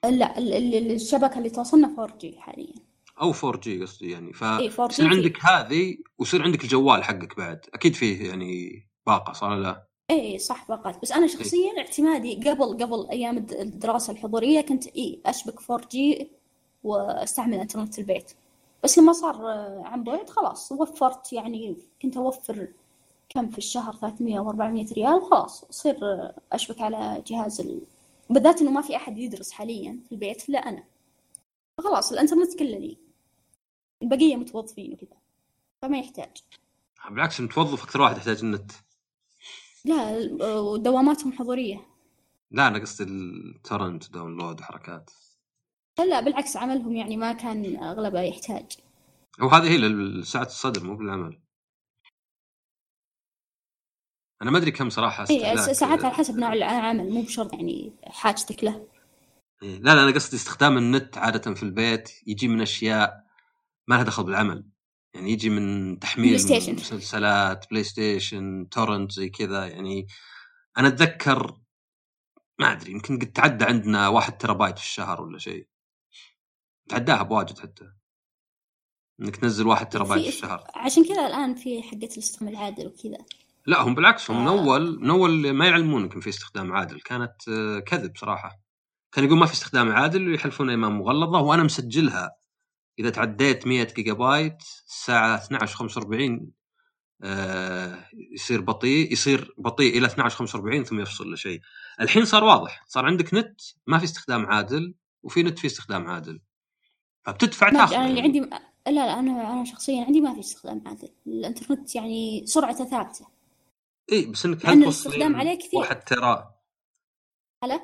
آه، لا ال- ال- الشبكة اللي توصلنا 4G حاليا. أو 4 جي قصدي يعني ف 4G يصير عندك هذه ويصير عندك الجوال حقك بعد. أكيد فيه يعني باقة صار لا؟ اي صح باقات بس أنا شخصيا اعتمادي قبل قبل أيام الد- الدراسة الحضورية كنت اي أشبك 4G وأستعمل إنترنت البيت. بس لما صار آه، عن بعد خلاص وفرت يعني كنت أوفر كم في الشهر 300 أو 400 ريال وخلاص اصير آه، أشبك على جهاز ال... بالذات إنه ما في أحد يدرس حاليا في البيت الا أنا. خلاص الإنترنت كله لي. البقية متوظفين وكذا فما يحتاج. بالعكس المتوظف أكثر واحد يحتاج النت لا ودواماتهم حضورية. لا أنا قصدي ال torrent download وحركات لا بالعكس عملهم يعني ما كان أغلبه يحتاج. وهذه هي لسعة الصدر مو بالعمل. أنا ما أدري كم اي استهلاك. ساعات على حسب نوع العمل مو بشرط يعني حاجتك له. إيه، لا لا أنا قصدي استخدام النت عادة في البيت يجي من أشياء ما لها دخل بالعمل. يعني يجي من تحميل PlayStation. مسلسلات PlayStation torrent زي كذا يعني أنا أتذكر ما أدري يمكن قد تعدى عندنا واحد تيرا بايت في الشهر ولا شيء. تعداها بواجد حتى. إنك تنزل واحد تيرا بايت في الشهر. عشان كذا الآن في حقة الاستخدام العادل وكذا. لا هم بالعكس هم من آه. أول من أول ما يعلمونك إن في استخدام عادل. كانت آه، كذب صراحة. كان يقول ما في استخدام عادل ويحلفون ايمان مغلظة وأنا مسجلها. إذا تعديت 100 جيجا بايت الساعة 12:45 آه يصير بطيء يصير بطيء إلى 12:45 ثم يفصل لشيء. الحين صار واضح صار عندك نت ما في استخدام عادل وفي نت في استخدام عادل. فبتدفع تاخذ. أنا اللي يعني. عندي لا لا أنا أنا شخصيا عندي ما في استخدام عادل. الإنترنت يعني سرعته ثابتة. إي بس إنك هل الاستخدام عليه كثير. واحد tera هلا؟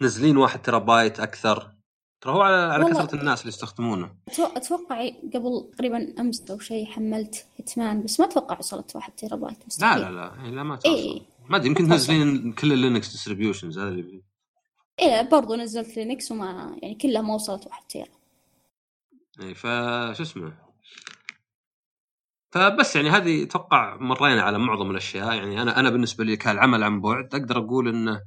تنزلين واحد ترى بايت أكثر. ترى هو على على. كثرة الناس اللي يستخدمونه أتوقع قبل تقريبا أمس أو شيء حملت Hitman بس ما أتوقع وصلت واحد تيرا بايت لا مستحيل لا لا إيه، لا ما إيه. توصل ما أدري يمكن. تنزلين كل ال Linux distributions هذا اللي إيه برضو نزلت Linux وما يعني كلها ما وصلت واحد tera اي فشو اسمه فبس يعني هذه أتوقع مرينا على معظم الأشياء يعني أنا أنا بالنسبة لي كالعمل عن بعد أقدر أقول إنه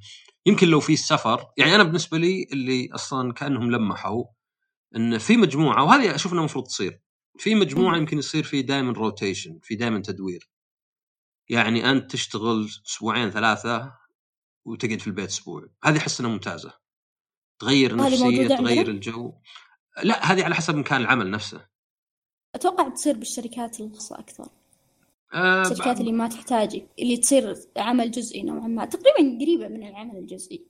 يمكن لو في السفر يعني أنا بالنسبة لي اللي أصلا كأنهم لمحوا إن في مجموعة وهذه أشوف إنها المفروض تصير. في مجموعة. يمكن يصير في دائما rotation في دائما تدوير. يعني أنت تشتغل أسبوعين ثلاثة وتقعد في البيت أسبوع. هذه أحس إنها ممتازة. تغير موجودة تغير؟ الجو. لا هذه على حسب مكان العمل نفسه. أتوقع تصير بالشركات الخاصة أكثر. آه الشركات اللي ما تحتاج اللي تصير عمل جزئي نوعا ما. تقريبا قريبة من العمل الجزئي.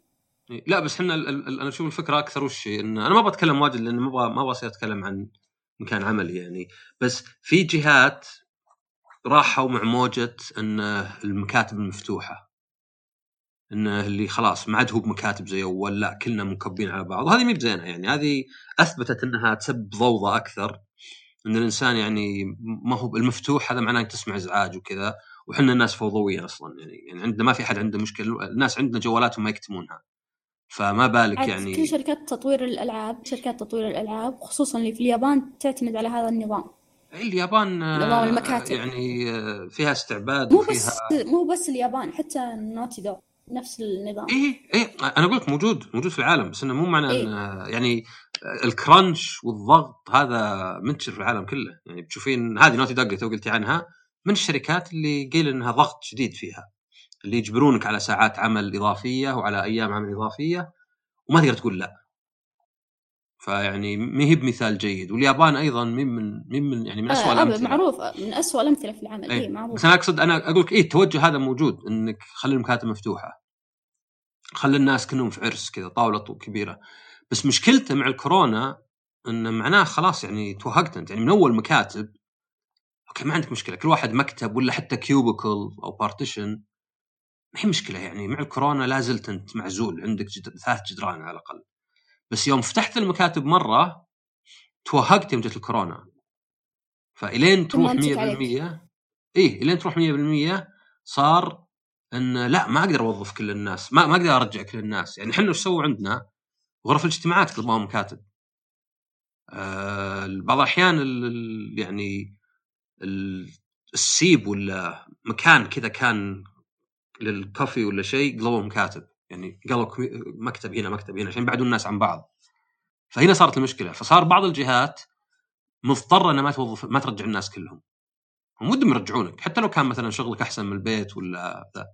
لا بس إحنا أنا أشوف الفكرة أكثر وش؟ إن أنا ما بتكلم واجد لأن ما أبغى ما أبغى أتكلم عن مكان عملي يعني. بس في جهات راحوا مع موجة إن المكاتب المفتوحة انه اللي خلاص ما عاد هو بمكاتب زي أول لا كلنا منكبين على بعض. وهذه مي بزينه يعني هذه أثبتت إنها تسبب ضوضاء أكثر. إن الإنسان يعني ما هو المفتوح هذا معناه أنك تسمع إزعاج وكذا وحنا الناس فوضوية أصلا يعني يعني عندنا ما في أحد عنده مشكلة الناس عندنا جوالاتهم ما يكتمونها فما بالك يعني كل شركات تطوير الألعاب شركات تطوير الألعاب خصوصا اللي في اليابان تعتمد على هذا النظام اليابان آه، نظام المكاتب. يعني آه، فيها استعباد مو وفيها بس مو بس اليابان حتى Naughty Dog نفس النظام. إيه إيه أنا أقول لك موجود موجود في العالم بس إنه مو معنى إيه. إنه يعني ال crunch والضغط هذا منتشر في العالم كله. يعني بتشوفين هذه Naughty Dog اللي تو قلتي عنها من الشركات اللي قيل إنها ضغط شديد فيها اللي يجبرونك على ساعات عمل إضافية وعلى أيام عمل إضافية وما تقدر تقول لا. فيعني ما هي بمثال جيد. واليابان أيضا من من من, من يعني من اسوء آه الأمثلة. معروف من أسوأ الأمثلة في العمل. إيه. إيه معروف. بس أنا أقصد أنا أقول لك إيه التوجه هذا موجود إنك خلي المكاتب مفتوحة. خلي الناس كلهم في عرض كذا طاولة كبيرة. بس مشكلته مع الكورونا انه معناه خلاص يعني توهقت أنت. يعني من أول مكاتب okay ما عندك مشكلة. كل واحد مكتب ولا حتى cubicle أو partition ما هي مشكلة يعني. مع الكورونا لا زلت أنت معزول. عندك جد... ثلاث جدران على الأقل. بس يوم فتحت المكاتب مرة توهقت يوم جت الكورونا. فإلين تروح 100% تمنتك عليك. إيه إلين تروح 100% صار إن لا ما أقدر أوظف كل الناس ما ما أقدر أرجع كل الناس. يعني إحنا وش سووا عندنا؟ غرف الاجتماعات قلبوها مكاتب. آه بعض الأحيان ال- ال- يعني ال- السيب ولا مكان كذا كان للكوفي ولا شيء قلبوا مكاتب. يعني قالوا مكتب هنا مكتب هنا عشان يبعدون الناس عن بعض. فهنا صارت المشكلة. فصار بعض الجهات مضطرة إنها ما توظف ما ترجع الناس كلهم. هم ودهم يرجعونك. حتى لو كان مثلا شغلك أحسن من البيت ولا ذا.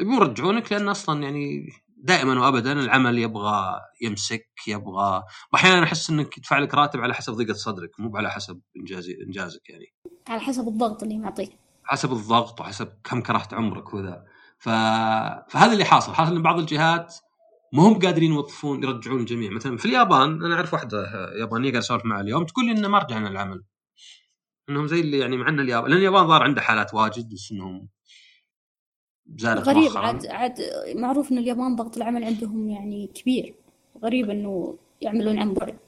يبون يرجعونك لأن أصلا يعني دائما وابدا العمل يبغى يمسك يبغى واحيانا أحس إنك يدفع لك راتب على حسب ضيقة صدرك مو على حسب انجاز إنجازك يعني. على حسب الضغط اللي معطيه حسب الضغط وحسب كم كرهت عمرك وذا. ف... فهذا اللي حاصل. حاصل إن بعض الجهات ما هم قادرين يوظفون يرجعون الجميع. مثلا في اليابان أنا أعرف واحدة يابانية قاعد اسولف معها اليوم تقول لي إنه ما رجعنا العمل. إنهم زي اللي يعني مع إن اليابان لأن اليابان ظهر عنده حالات واجد بس إنهم زادت غريب. مؤخراً. عاد عاد معروف إن اليابان ضغط العمل عندهم يعني كبير. غريب إنه يعملون عن بعد.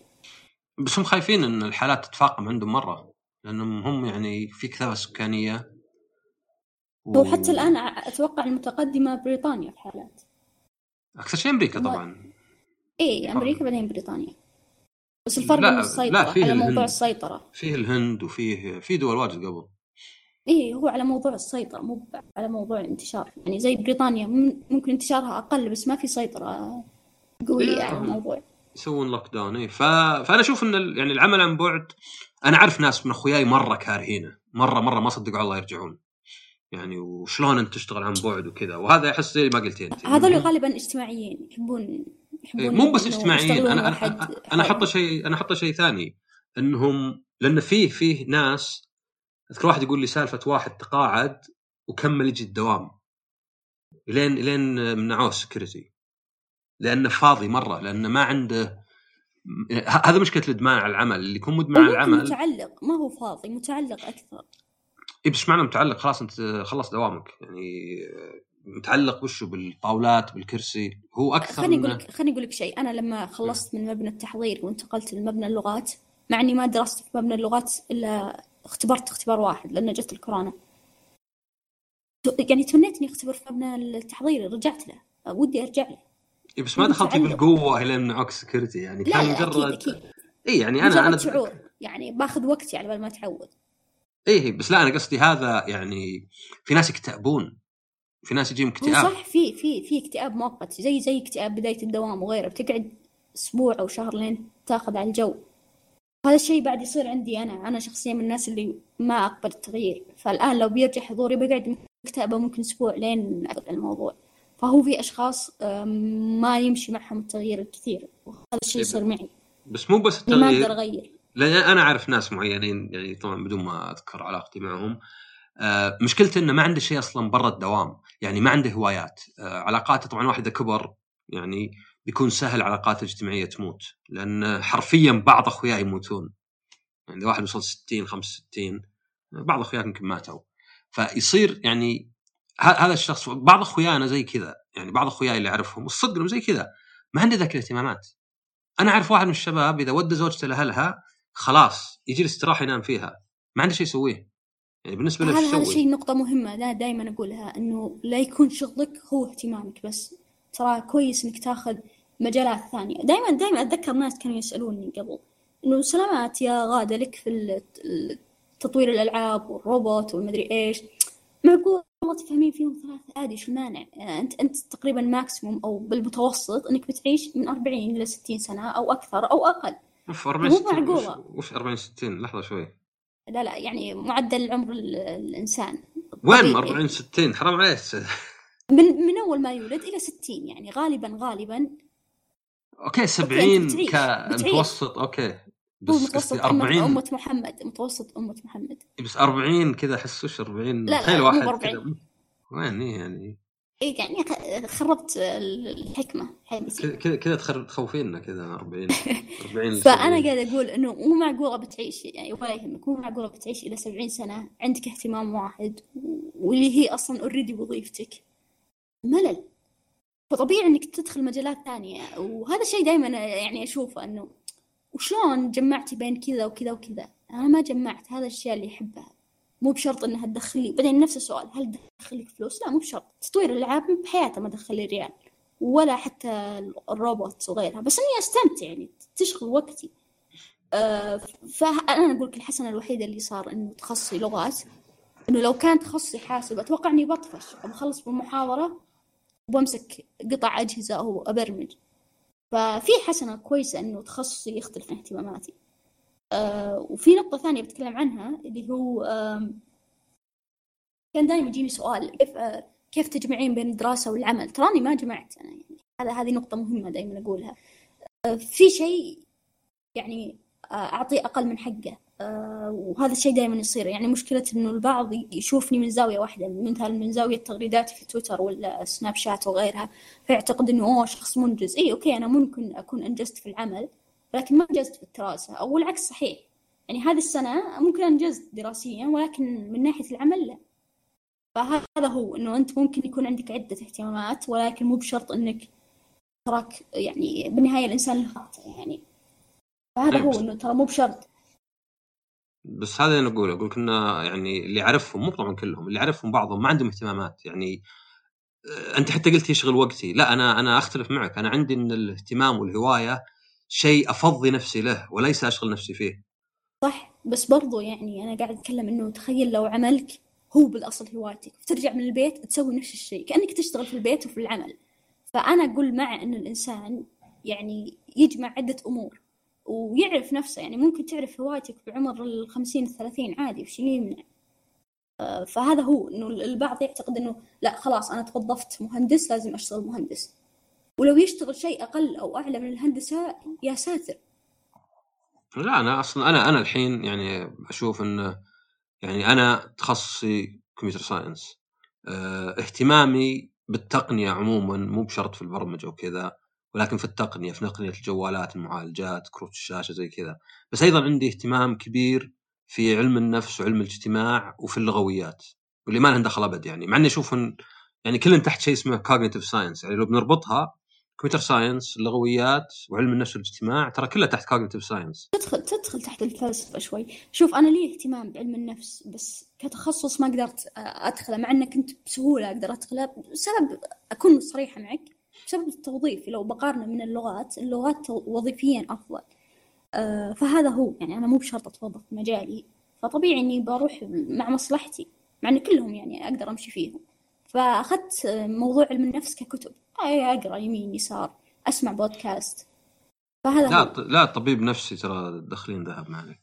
بس هم خايفين إن الحالات تتفاقم عندهم مرة لأنهم هم يعني في كثافة سكانية. و... هو حتى الآن ع- أتوقع المتقدمة بريطانيا في حالات. أكثر شيء أمريكا ما- طبعا. إيه أمريكا بعدين بريطانيا. بس الفرق لا- انه لا، فيه على موضوع الهند. السيطرة. فيه الهند وفيه في دول واجد قبل. إيه هو على موضوع السيطرة مو على موضوع الانتشار. يعني زي بريطانيا مم- ممكن انتشارها أقل بس ما في سيطرة قوية إيه. على الموضوع. يسوون لوك داون اي ف... فأنا أشوف إن ال... يعني العمل عن بعد أنا أعرف ناس من أخوياي مرة كارهينه. مرة مرة ما صدقوا على الله يرجعون. يعني وشلون انت تشتغل عن بعد وكذا. وهذا أحس زي ما قلتي أنت. هذول غالبا اجتماعيين يحبون يحبون إيه، مو بس اجتماعيين. أنا أنا أنا أحط شيء أنا أحط شيء ثاني انهم لأن فيه فيه ناس أذكر واحد يقول لي سالفة واحد تقاعد وكمل يجي الدوام. لين لين منعوه السكيورتي لأنه فاضي مرة لأنه ما عنده هذا مشكلة الإدمان على العمل اللي يكون مدمن على العمل متعلق ما هو فاضي متعلق أكثر. اي بس معنى متعلق؟ خلاص أنت خلص دوامك. يعني متعلق وشه بالطاولات بالكرسي. هو أكثر خليني أقول لك خليني أقول لك شيء. أنا لما خلصت من مبنى التحضير وانتقلت لمبنى اللغات مع إني ما درست في مبنى اللغات إلا اختبرت اختبار واحد لأن جت الكورونا. يعني تمنيت اني أختبر في مبنى التحضير رجعت له. ودي أرجع له. إيه بس ما دخلت متعلق. بالقوة إلى منعوك security يعني كان مجرد اي يعني أنا أنا شعور. يعني باخذ وقتي على بال ما أتعود. اي بس لا أنا قصدي هذا يعني في ناس يكتئبون في ناس يجيهم اكتئاب. صح في في في اكتئاب مؤقت زي زي اكتئاب بداية الدوام وغيره بتقعد أسبوع أو شهر لين تاخذ على الجو. هذا الشيء بعد يصير عندي أنا أنا شخصيا من الناس اللي ما أقبل التغيير. فالآن لو بيرجع حضوري بقعد مكتئبة ممكن أسبوع لين أقبل الموضوع. فهو في أشخاص ما يمشي معهم التغيير الكثير وهذا الشيء يصير معي. بس مو بس إني ما أقدر التغيير أغير. لأن أنا أعرف ناس معينين يعني طبعا بدون ما أذكر علاقتي معهم. آه مشكلته إنه ما عنده شيء أصلا برا الدوام. يعني ما عنده هوايات. آه علاقاته طبعا واحد اذا كبر يعني بيكون سهل علاقاته الاجتماعيه تموت. لأن حرفيا بعض أخوياي يموتون. يعني إذا واحد وصل 60 65 بعض اخوياي يمكن ماتوا. فيصير يعني هذا الشخص بعض أخوياي أنا زي كذا. يعني بعض أخوياي اللي أعرفهم والصدق زي كذا. ما عنده ذاك الاهتمامات. أنا أعرف واحد من الشباب إذا ودى زوجته لأهلها خلاص يجي الاستراحة ينام فيها. ما عنده شيء يسويه. يعني بالنسبة له هذا إيش هذا؟ شيء نقطة مهمة لا دائما أقولها إنه لا يكون شغلك هو اهتمامك بس. ترى كويس إنك تاخذ مجالات ثانية. دائما دائما أتذكر ناس كانوا يسألوني قبل إنه سلامات يا غادة لك في تطوير الألعاب والروبوت والمدري إيش؟ معقول والله تفهمين فيهم ثلاثة عادي شو المانع؟ يعني أنت أنت تقريبا maximum أو بالمتوسط إنك بتعيش من 40 إلى 60 سنة أو أكثر أو أقل. اوف 40 مو 60 معقولة. وش- وش 40 60 لحظة شوي. لا لا يعني معدل عمر ال- الإنسان. وين طبيعي. 40 60 حرام عليك. من من أول ما يولد إلى 60 يعني غالبا غالبا. okay 70 بتعيش- كمتوسط okay. بس متوسط قصدي أمة, 40 أمة محمد متوسط أمة محمد. بس 40 كذا أحس وش 40 لا، لا، تخيل مو واحد 40. كذا. وين يعني؟ إيه يعني خربت حبيبتي كذا كذا كذا تخر- تخوفيننا كذا 40 40 فأنا قاعدة أقول إنه مو معقولة بتعيش يعني ولا يهمك مو معقولة بتعيش إلى 70 سنة عندك اهتمام واحد واللي هي أصلا أوريدي وظيفتك ملل. فطبيعي إنك تدخل مجالات ثانية. وهذا الشيء دائما يعني أشوفه إنه وشلون جمعتي بين كذا وكذا وكذا؟ أنا ما جمعت هذا الأشياء اللي أحبها مو بشرط إنها تدخل لي بعدين نفس السؤال هل تدخل لك فلوس؟ لا مو بشرط. تطوير الألعاب بحياته ما دخل لي ريال ولا حتى الروبوت وغيرها بس إني أستمتع يعني تشغل وقتي. آه، فأنا أقول لك الحسنة الوحيدة اللي صار إنه تخصصي لغات. إنه لو كان تخصصي حاسب أتوقع إني بطفش. بخلص بالمحاضرة وبمسك قطع أجهزة أو أبرمج. ففي حسنة كويسة إنه تخصصي يختلف عن اهتماماتي. آه وفي نقطة ثانية بتكلم عنها اللي هو كان دائما يجيني سؤال كيف آه كيف تجمعين بين الدراسة والعمل؟ تراني ما جمعت أنا يعني هذا هذه نقطة مهمة دائما أقولها. آه في شيء يعني أعطيه أقل من حقه وهذا الشيء دائما يصير. يعني مشكلة إنه البعض يشوفني من زاوية واحدة مثلا من زاوية تغريداتي في تويتر ولا سناب شات وغيرها فيعتقد إنه أوه شخص منجز. إي okay أنا ممكن أكون أنجزت في العمل لكن ما أنجزت في الدراسة أو العكس صحيح. يعني هذه السنة ممكن أنجزت دراسيا ولكن من ناحية العمل لا. فهذا هو إنه أنت ممكن يكون عندك عدة اهتمامات ولكن مو بشرط إنك تراك يعني بالنهاية الإنسان له يعني. فهذا هو إنه ترى مو بشرط. بس هذا اللي أقول أقول إنه يعني اللي اعرفهم مو طبعا كلهم اللي اعرفهم بعضهم ما عندهم اهتمامات. يعني آه، أنت حتى قلت يشغل وقتي. لا أنا أنا أختلف معك. أنا عندي إن الاهتمام والهواية شيء افضي نفسي له وليس أشغل نفسي فيه. صح بس برضو يعني أنا قاعد أتكلم إنه تخيل لو عملك هو بالأصل هوايتك ترجع من البيت تسوي نفس الشيء كأنك تشتغل في البيت وفي العمل. فأنا أقول مع إن الإنسان يعني يجمع عدة أمور ويعرف نفسه يعني ممكن تعرف هوايتك بعمر الخمسين الثلاثين عادي وش يمنع؟ آه، فهذا هو إنه البعض يعتقد إنه لا خلاص أنا توظفت مهندس لازم أشتغل مهندس. ولو يشتغل شيء أقل أو أعلى من الهندسة يا ساتر. لا أنا أصلا أنا أنا الحين يعني أشوف انه يعني أنا تخصصي كمبيوتر ساينس. آه اهتمامي بالتقنية عموما مو بشرط في البرمجة وكذا ولكن في التقنية في تقنيه الجوالات المعالجات كروت الشاشة زي كذا. بس أيضا عندي اهتمام كبير في علم النفس وعلم الاجتماع وفي اللغويات واللي ما لهم دخل أبد يعني. مع إني أشوف يعني كلهم تحت شيء اسمه cognitive science يعني لو بنربطها computer science اللغويات وعلم النفس والاجتماع ترى كلها تحت cognitive science تدخل تدخل تحت الفلسفة شوي. شوف أنا لي اهتمام بعلم النفس بس كتخصص ما قدرت أدخله مع انه كنت بسهولة أقدر أدخله بسبب أكون صريحة معك بسبب التوظيف. لو بقارنه من اللغات اللغات وظيفيا أفضل. آه، فهذا هو. يعني أنا مو بشرط أتوظف في مجالي. فطبيعي إني بروح مع مصلحتي مع إن كلهم يعني أقدر أمشي فيهم. فأخذت موضوع علم النفس ككتب. أقرأ يمين يسار أسمع بودكاست فهذا لا هو. لا طبيب نفسي ترى داخلين ذهب معك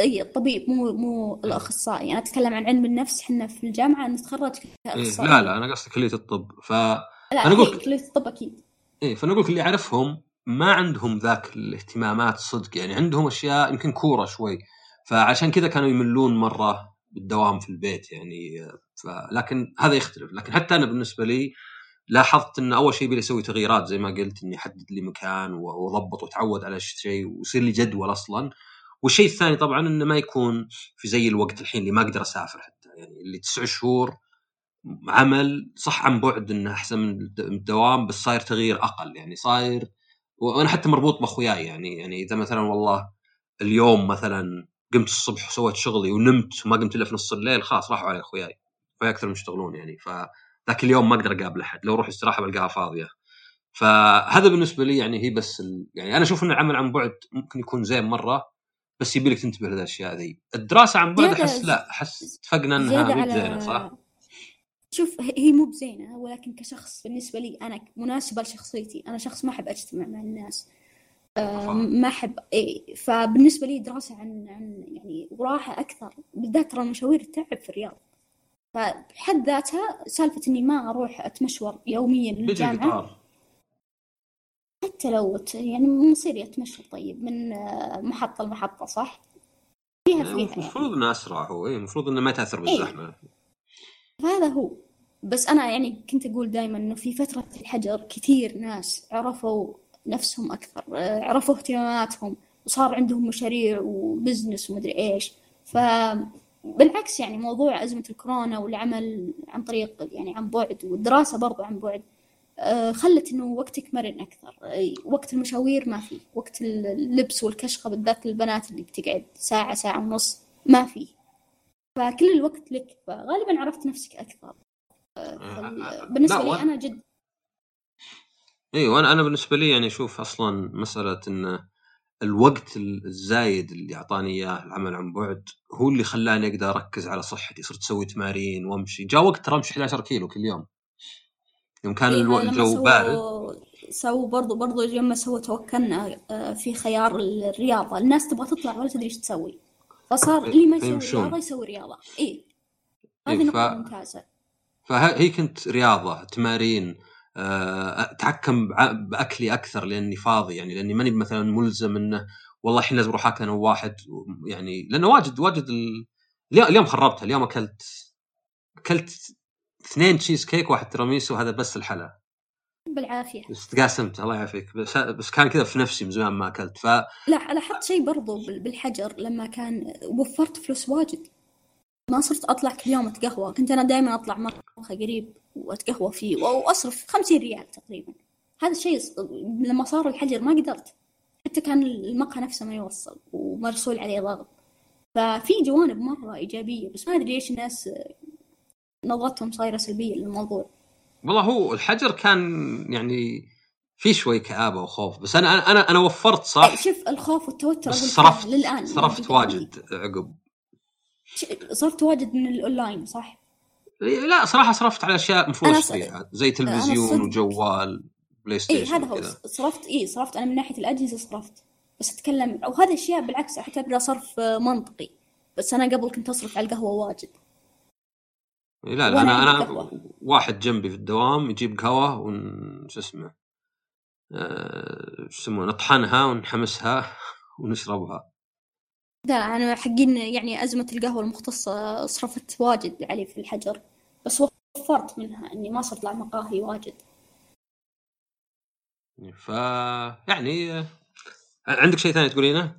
إي الطبيب مو مو الأخصائي. أنا أتكلم عن علم النفس إحنا في الجامعة نتخرج كأخصائي. إيه لا لا أنا قصدي كلية الطب. ف لا أنا أقول كلية الطب أكيد. إيه فأنا أقول اللي أعرفهم ما عندهم ذاك الاهتمامات صدق. يعني عندهم أشياء يمكن كورة شوي. فعشان كذا كانوا يملون مرة بالدوام في البيت. يعني ف... لكن هذا يختلف. لكن حتى أنا بالنسبة لي لاحظت إن أول شيء يبي أسوي تغييرات زي ما قلت إني أحدد لي مكان وأضبط وأتعود على الشيء ويصير لي جدول أصلا. والشيء الثاني طبعا إنه ما يكون في زي الوقت الحين اللي ما أقدر أسافر حتى. يعني اللي تسع شهور عمل صح عن بعد إنه أحسن من الدوام بس صاير تغيير أقل. يعني صاير وأنا حتى مربوط بأخوياي. يعني يعني إذا مثلا والله اليوم مثلا قمت الصبح وسويت شغلي ونمت وما قمت إلا في نص الليل خلاص راحوا علي أخوياي. أكثر من يشتغلون يعني. فذاك اليوم ما أقدر أقابل أحد لو أروح استراحة بلقاها فاضية. فهذا بالنسبة لي يعني هي بس ال... يعني أنا أشوف إن العمل عن بعد ممكن يكون زين مرة بس يبي لك تنتبه للاشياء ذي. الدراسة عن بعد أحس لا أحس اتفقنا إنها زينة صح؟ شوف هي مو بزينة ولكن كشخص بالنسبة لي أنا مناسبة لشخصيتي. أنا شخص ما أحب أجتمع مع الناس. ما أحب إيه فبالنسبة لي دراسة عن عن يعني وراحة أكثر. بالذات ترى المشاوير تعب في الرياض. فبحد ذاتها سالفة إني ما أروح أتمشور يوميا للجامعة حتى لو يعني مصيري أتمشى طيب من آه، محطة لمحطة صح؟ فيها فيها المفروض يعني. إنه أسرع هو اي المفروض إنه ما تأثر بالزحمة إيه؟ هذا هو بس أنا يعني كنت أقول دائما إنه في فترة الحجر كثير ناس عرفوا نفسهم أكثر عرفوا اهتماماتهم وصار عندهم مشاريع وبزنس ومدري إيش فبالعكس يعني موضوع أزمة الكورونا والعمل عن طريق يعني عن بعد والدراسة برضو عن بعد آه، خلت إنه وقتك مرن أكثر. وقت المشاوير ما في وقت اللبس والكشخة بالذات البنات اللي بتقعد ساعة ساعة ونص ما في. فكل الوقت لك فغالبا عرفت نفسك أكثر. آه، بالنسبة لي أنا جد أيوه أنا أنا بالنسبة لي يعني أشوف أصلا مسألة انه الوقت الزايد اللي أعطاني إياه العمل عن بعد هو اللي خلاني أقدر أركز على صحتي صرت أسوي تمارين وأمشي. جاء وقت ترى أمشي 11 كيلو كل يوم. يوم كان إيه، الو- الجو بارد. سووا برضو برضو لما سووا توكلنا آه، في خيار الرياضة. الناس تبغى تطلع ولا تدري إيش تسوي. فصار اللي ما يسوي. رياضة يسوي رياضة. اي هذه إيه، ف- نقطة ممتازة. فهي كنت رياضة تمارين أتحكم بع- بأكلي أكثر لأني فاضي يعني لأني ماني مثلا ملزم إنه والله الحين لازم أروح أكل أنا وواحد يعني لأنه واجد واجد ال... اليوم خربتها اليوم أكلت أكلت اثنين تشيز كيك واحد تيراميسو هذا بس الحلا. بالعافية. بس تقاسمت الله يعافيك. بس, بس كان كذا في نفسي من زمان ما أكلت ف لا لاحظت شيء برضو بال- بالحجر لما كان وفرت فلوس واجد. ما صرت أطلع كل يوم أتقهوى. كنت أنا دائما أطلع مقهى قريب وأتقهوى فيه وأصرف 50 ريال تقريبا. هذا الشيء لما صار الحجر ما قدرت. حتى كان المقهى نفسه ما يوصل ومرسول عليه ضغط. ففي جوانب مرة إيجابية بس ما أدري ليش الناس نظرتهم صايرة سلبية للموضوع. والله هو الحجر كان يعني في شوي كآبة وخوف بس أنا أنا أنا, أنا وفرت صح؟ شوف الخوف والتوتر صرفت للآن صرفت موجود عندي. واجد عقب. صرفت واجد من الأونلاين صح؟ لا صراحة صرفت على أشياء مفروض أنا اشتريها زي تلفزيون وجوال بلاي إي ستيشن هذا هو. صرفت إي صرفت. أنا من ناحية الأجهزة صرفت. بس أتكلم أو هذا أشياء بالعكس اعتبره صرف آه، منطقي. بس أنا قبل كنت أصرف على القهوة واجد. لا لا أنا أنا. واحد جنبي في الدوام يجيب قهوة ون شو اسمه آه، شو يسمونه نطحنها ونحمسها ونشربها. لا أنا حقين يعني أزمة القهوة المختصة صرفت واجد عليه في الحجر بس وفرت منها إني ما صرت اطلع مقاهي واجد. ف يعني عندك شيء ثاني تقولينه؟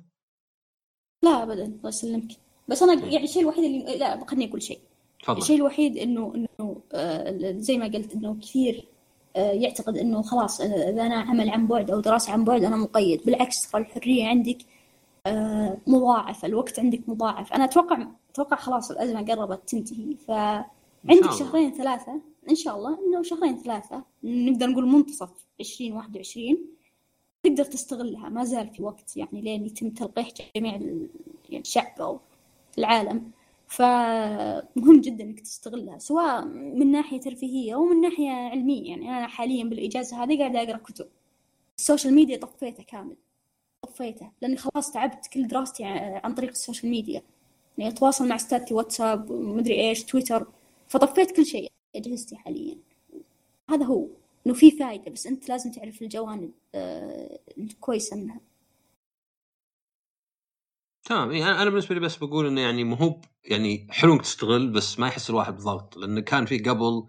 لا ابدا الله يسلمك. بس أنا يعني الشيء الوحيد اللي لا خليني أقول شيء. تفضل. الشيء الوحيد إنه إنه آه، زي ما قلت إنه كثير آه، يعتقد إنه خلاص آه، إذا أنا عمل عن بعد أو دراسة عن بعد أنا مقيد. بالعكس ترى الحرية عندك آه، مضاعفه الوقت عندك مضاعف. أنا أتوقع أتوقع خلاص الأزمة قربت تنتهي. فعندك الله. شهرين ثلاثة إن شاء الله إنه شهرين ثلاثة نقدر نقول منتصف 2021 تقدر تستغلها. ما زال في وقت يعني لين يتم تلقيح جميع يعني الشعب أو العالم. فمهم جدا إنك تستغلها سواء من ناحية ترفيهية أو من ناحية علمية. يعني أنا حاليا بالإجازة هذه قاعدة أقرأ كتب. ال social media طفيته كامل. طفيته لأني خلاص تعبت كل دراستي عن طريق ال social media. يعني أتواصل مع استاذتي واتساب ومدري إيش تويتر. فطفيت كل شيء أجهزتي حاليا. هذا هو. إنه في فايدة بس أنت لازم تعرف الجوانب آه، الكويسة منها. تمام. إيه أنا بالنسبة لي بس بقول إنه يعني مو هو يعني حلو انك تستغل بس ما يحس الواحد بضغط. لأن كان في قبل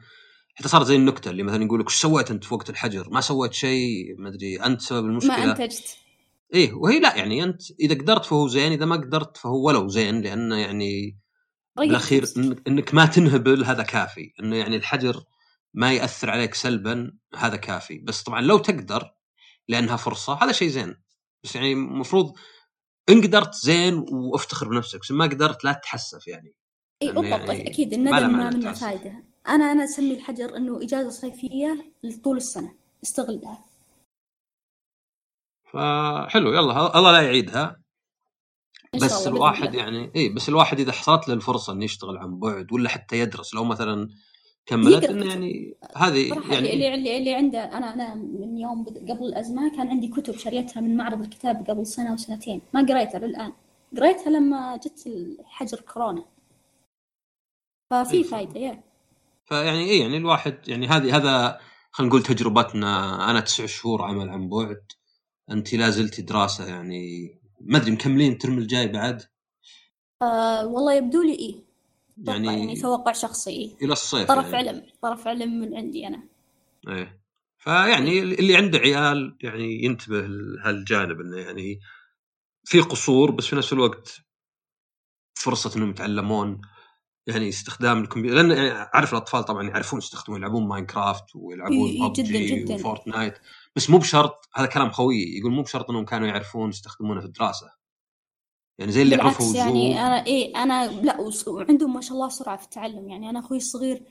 حتى صارت زي النكتة اللي مثلا يقول لك إيش سويت أنت في وقت الحجر؟ ما سويت شيء ما أدري أنت سبب ما المشكلة؟ أنتجت. إيه وهي لا يعني أنت إذا قدرت فهو زين إذا ما قدرت فهو ولو زين لأنه يعني غير بالأخير إنك ما تنهبل هذا كافي. إنه يعني الحجر ما يأثر عليك سلبا هذا كافي. بس طبعا لو تقدر لأنها فرصة هذا شيء زين. بس يعني المفروض إن قدرت زين وافتخر بنفسك بس ما قدرت لا تتحسف يعني. إي بالضبط يعني أكيد الندم ما منه. فايدة. أنا أنا أسمي الحجر إنه إجازة صيفية لطول السنة. استغلها. فحلو يلا الله لا يعيدها بس الواحد. يعني اي بس الواحد إذا حصلت له الفرصة إنه يشتغل عن بعد ولا حتى يدرس لو مثلا كملت إنه. يعني هذه يعني اللي اللي اللي عنده أنا أنا من يوم قبل الأزمة كان عندي كتب شريتها من معرض الكتاب قبل سنة وسنتين ما قريتها للآن قريتها لما جت الحجر كورونا ففي إيه. فايدة يا فيعني إيه يعني الواحد يعني هذه هذا خلينا نقول تجربتنا أنا تسع شهور عمل عن بعد أنت لا زلتي دراسة يعني ما أدري مكملين الترم الجاي بعد آه والله يبدو لي إيه يعني يعني توقع شخصي إيه. إلى الصيف طرف يعني. علم طرف علم من عندي أنا إيه فيعني اللي عنده عيال يعني ينتبه لهالجانب إنه يعني في قصور بس في نفس الوقت فرصة إنهم يتعلمون يعني استخدام الكمبيوتر لأن يعني أعرف الأطفال طبعا يعرفون يستخدمون يلعبون ماينكرافت ويلعبون إي- إي، جداً- ببجي جداً. وفورتنايت بس مو بشرط هذا كلام خوي يقول مو بشرط إنهم كانوا يعرفون يستخدمونه في الدراسة. يعني زي اللي يعرفوا يعني أنا إيه أنا لا وعندهم ما شاء الله سرعة في التعلم. يعني أنا أخوي الصغير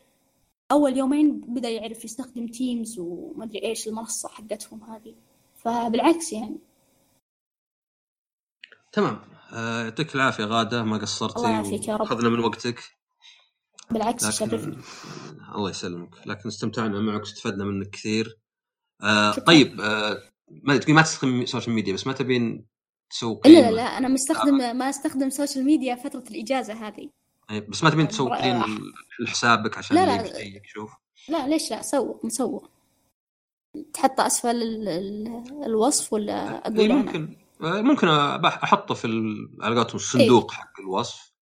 أول يومين بدأ يعرف يستخدم تيمز وما أدري إيش المنصة حقتهم هذه. فبالعكس يعني. تمام. آه، يعطيك العافية غادة ما قصرتي الله يعافيك يا رب. اخذنا من وقتك. بالعكس لكن الله يسلمك. لكن استمتعنا معك واستفدنا منك كثير. آه. طيب آه ما تقولي ما تستخدم social media بس ما تبين تسوي لا لا أنا مستخدم ما أستخدم social media فترة الإجازة هذه. إيه، بس ما تبين تسوي مرة- قيم لحسابك عشان لا، لا. يشوف لا ليش لا؟ سوق مسوق. تحط أسفل ال- ال- الوصف ولا إيه، أقول ممكن. آه، ممكن أحطه في على قولتهم إيه. الصندوق حق الوصف.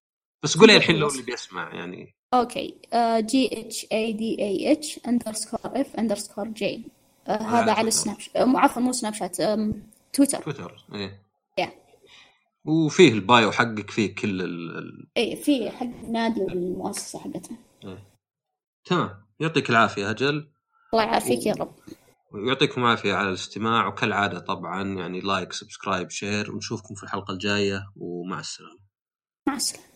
بس قولي الحين لو. اللي بيسمع يعني. okay. G H A D A H underscore F underscore G هذا على. سناب شات آه، عفوا مو سناب شات تويتر تويتر إيه. Yeah. وفيه ال bio حقك فيه كل ال... اي في حق النادي والمؤسسة حقتنا تمام. يعطيك العافية أجل. الله يعافيك يا رب. ويعطيكم العافية على الاستماع. وكالعادة طبعا يعني like subscribe share. ونشوفكم في الحلقة الجاية ومع السلامة. مع السلامة.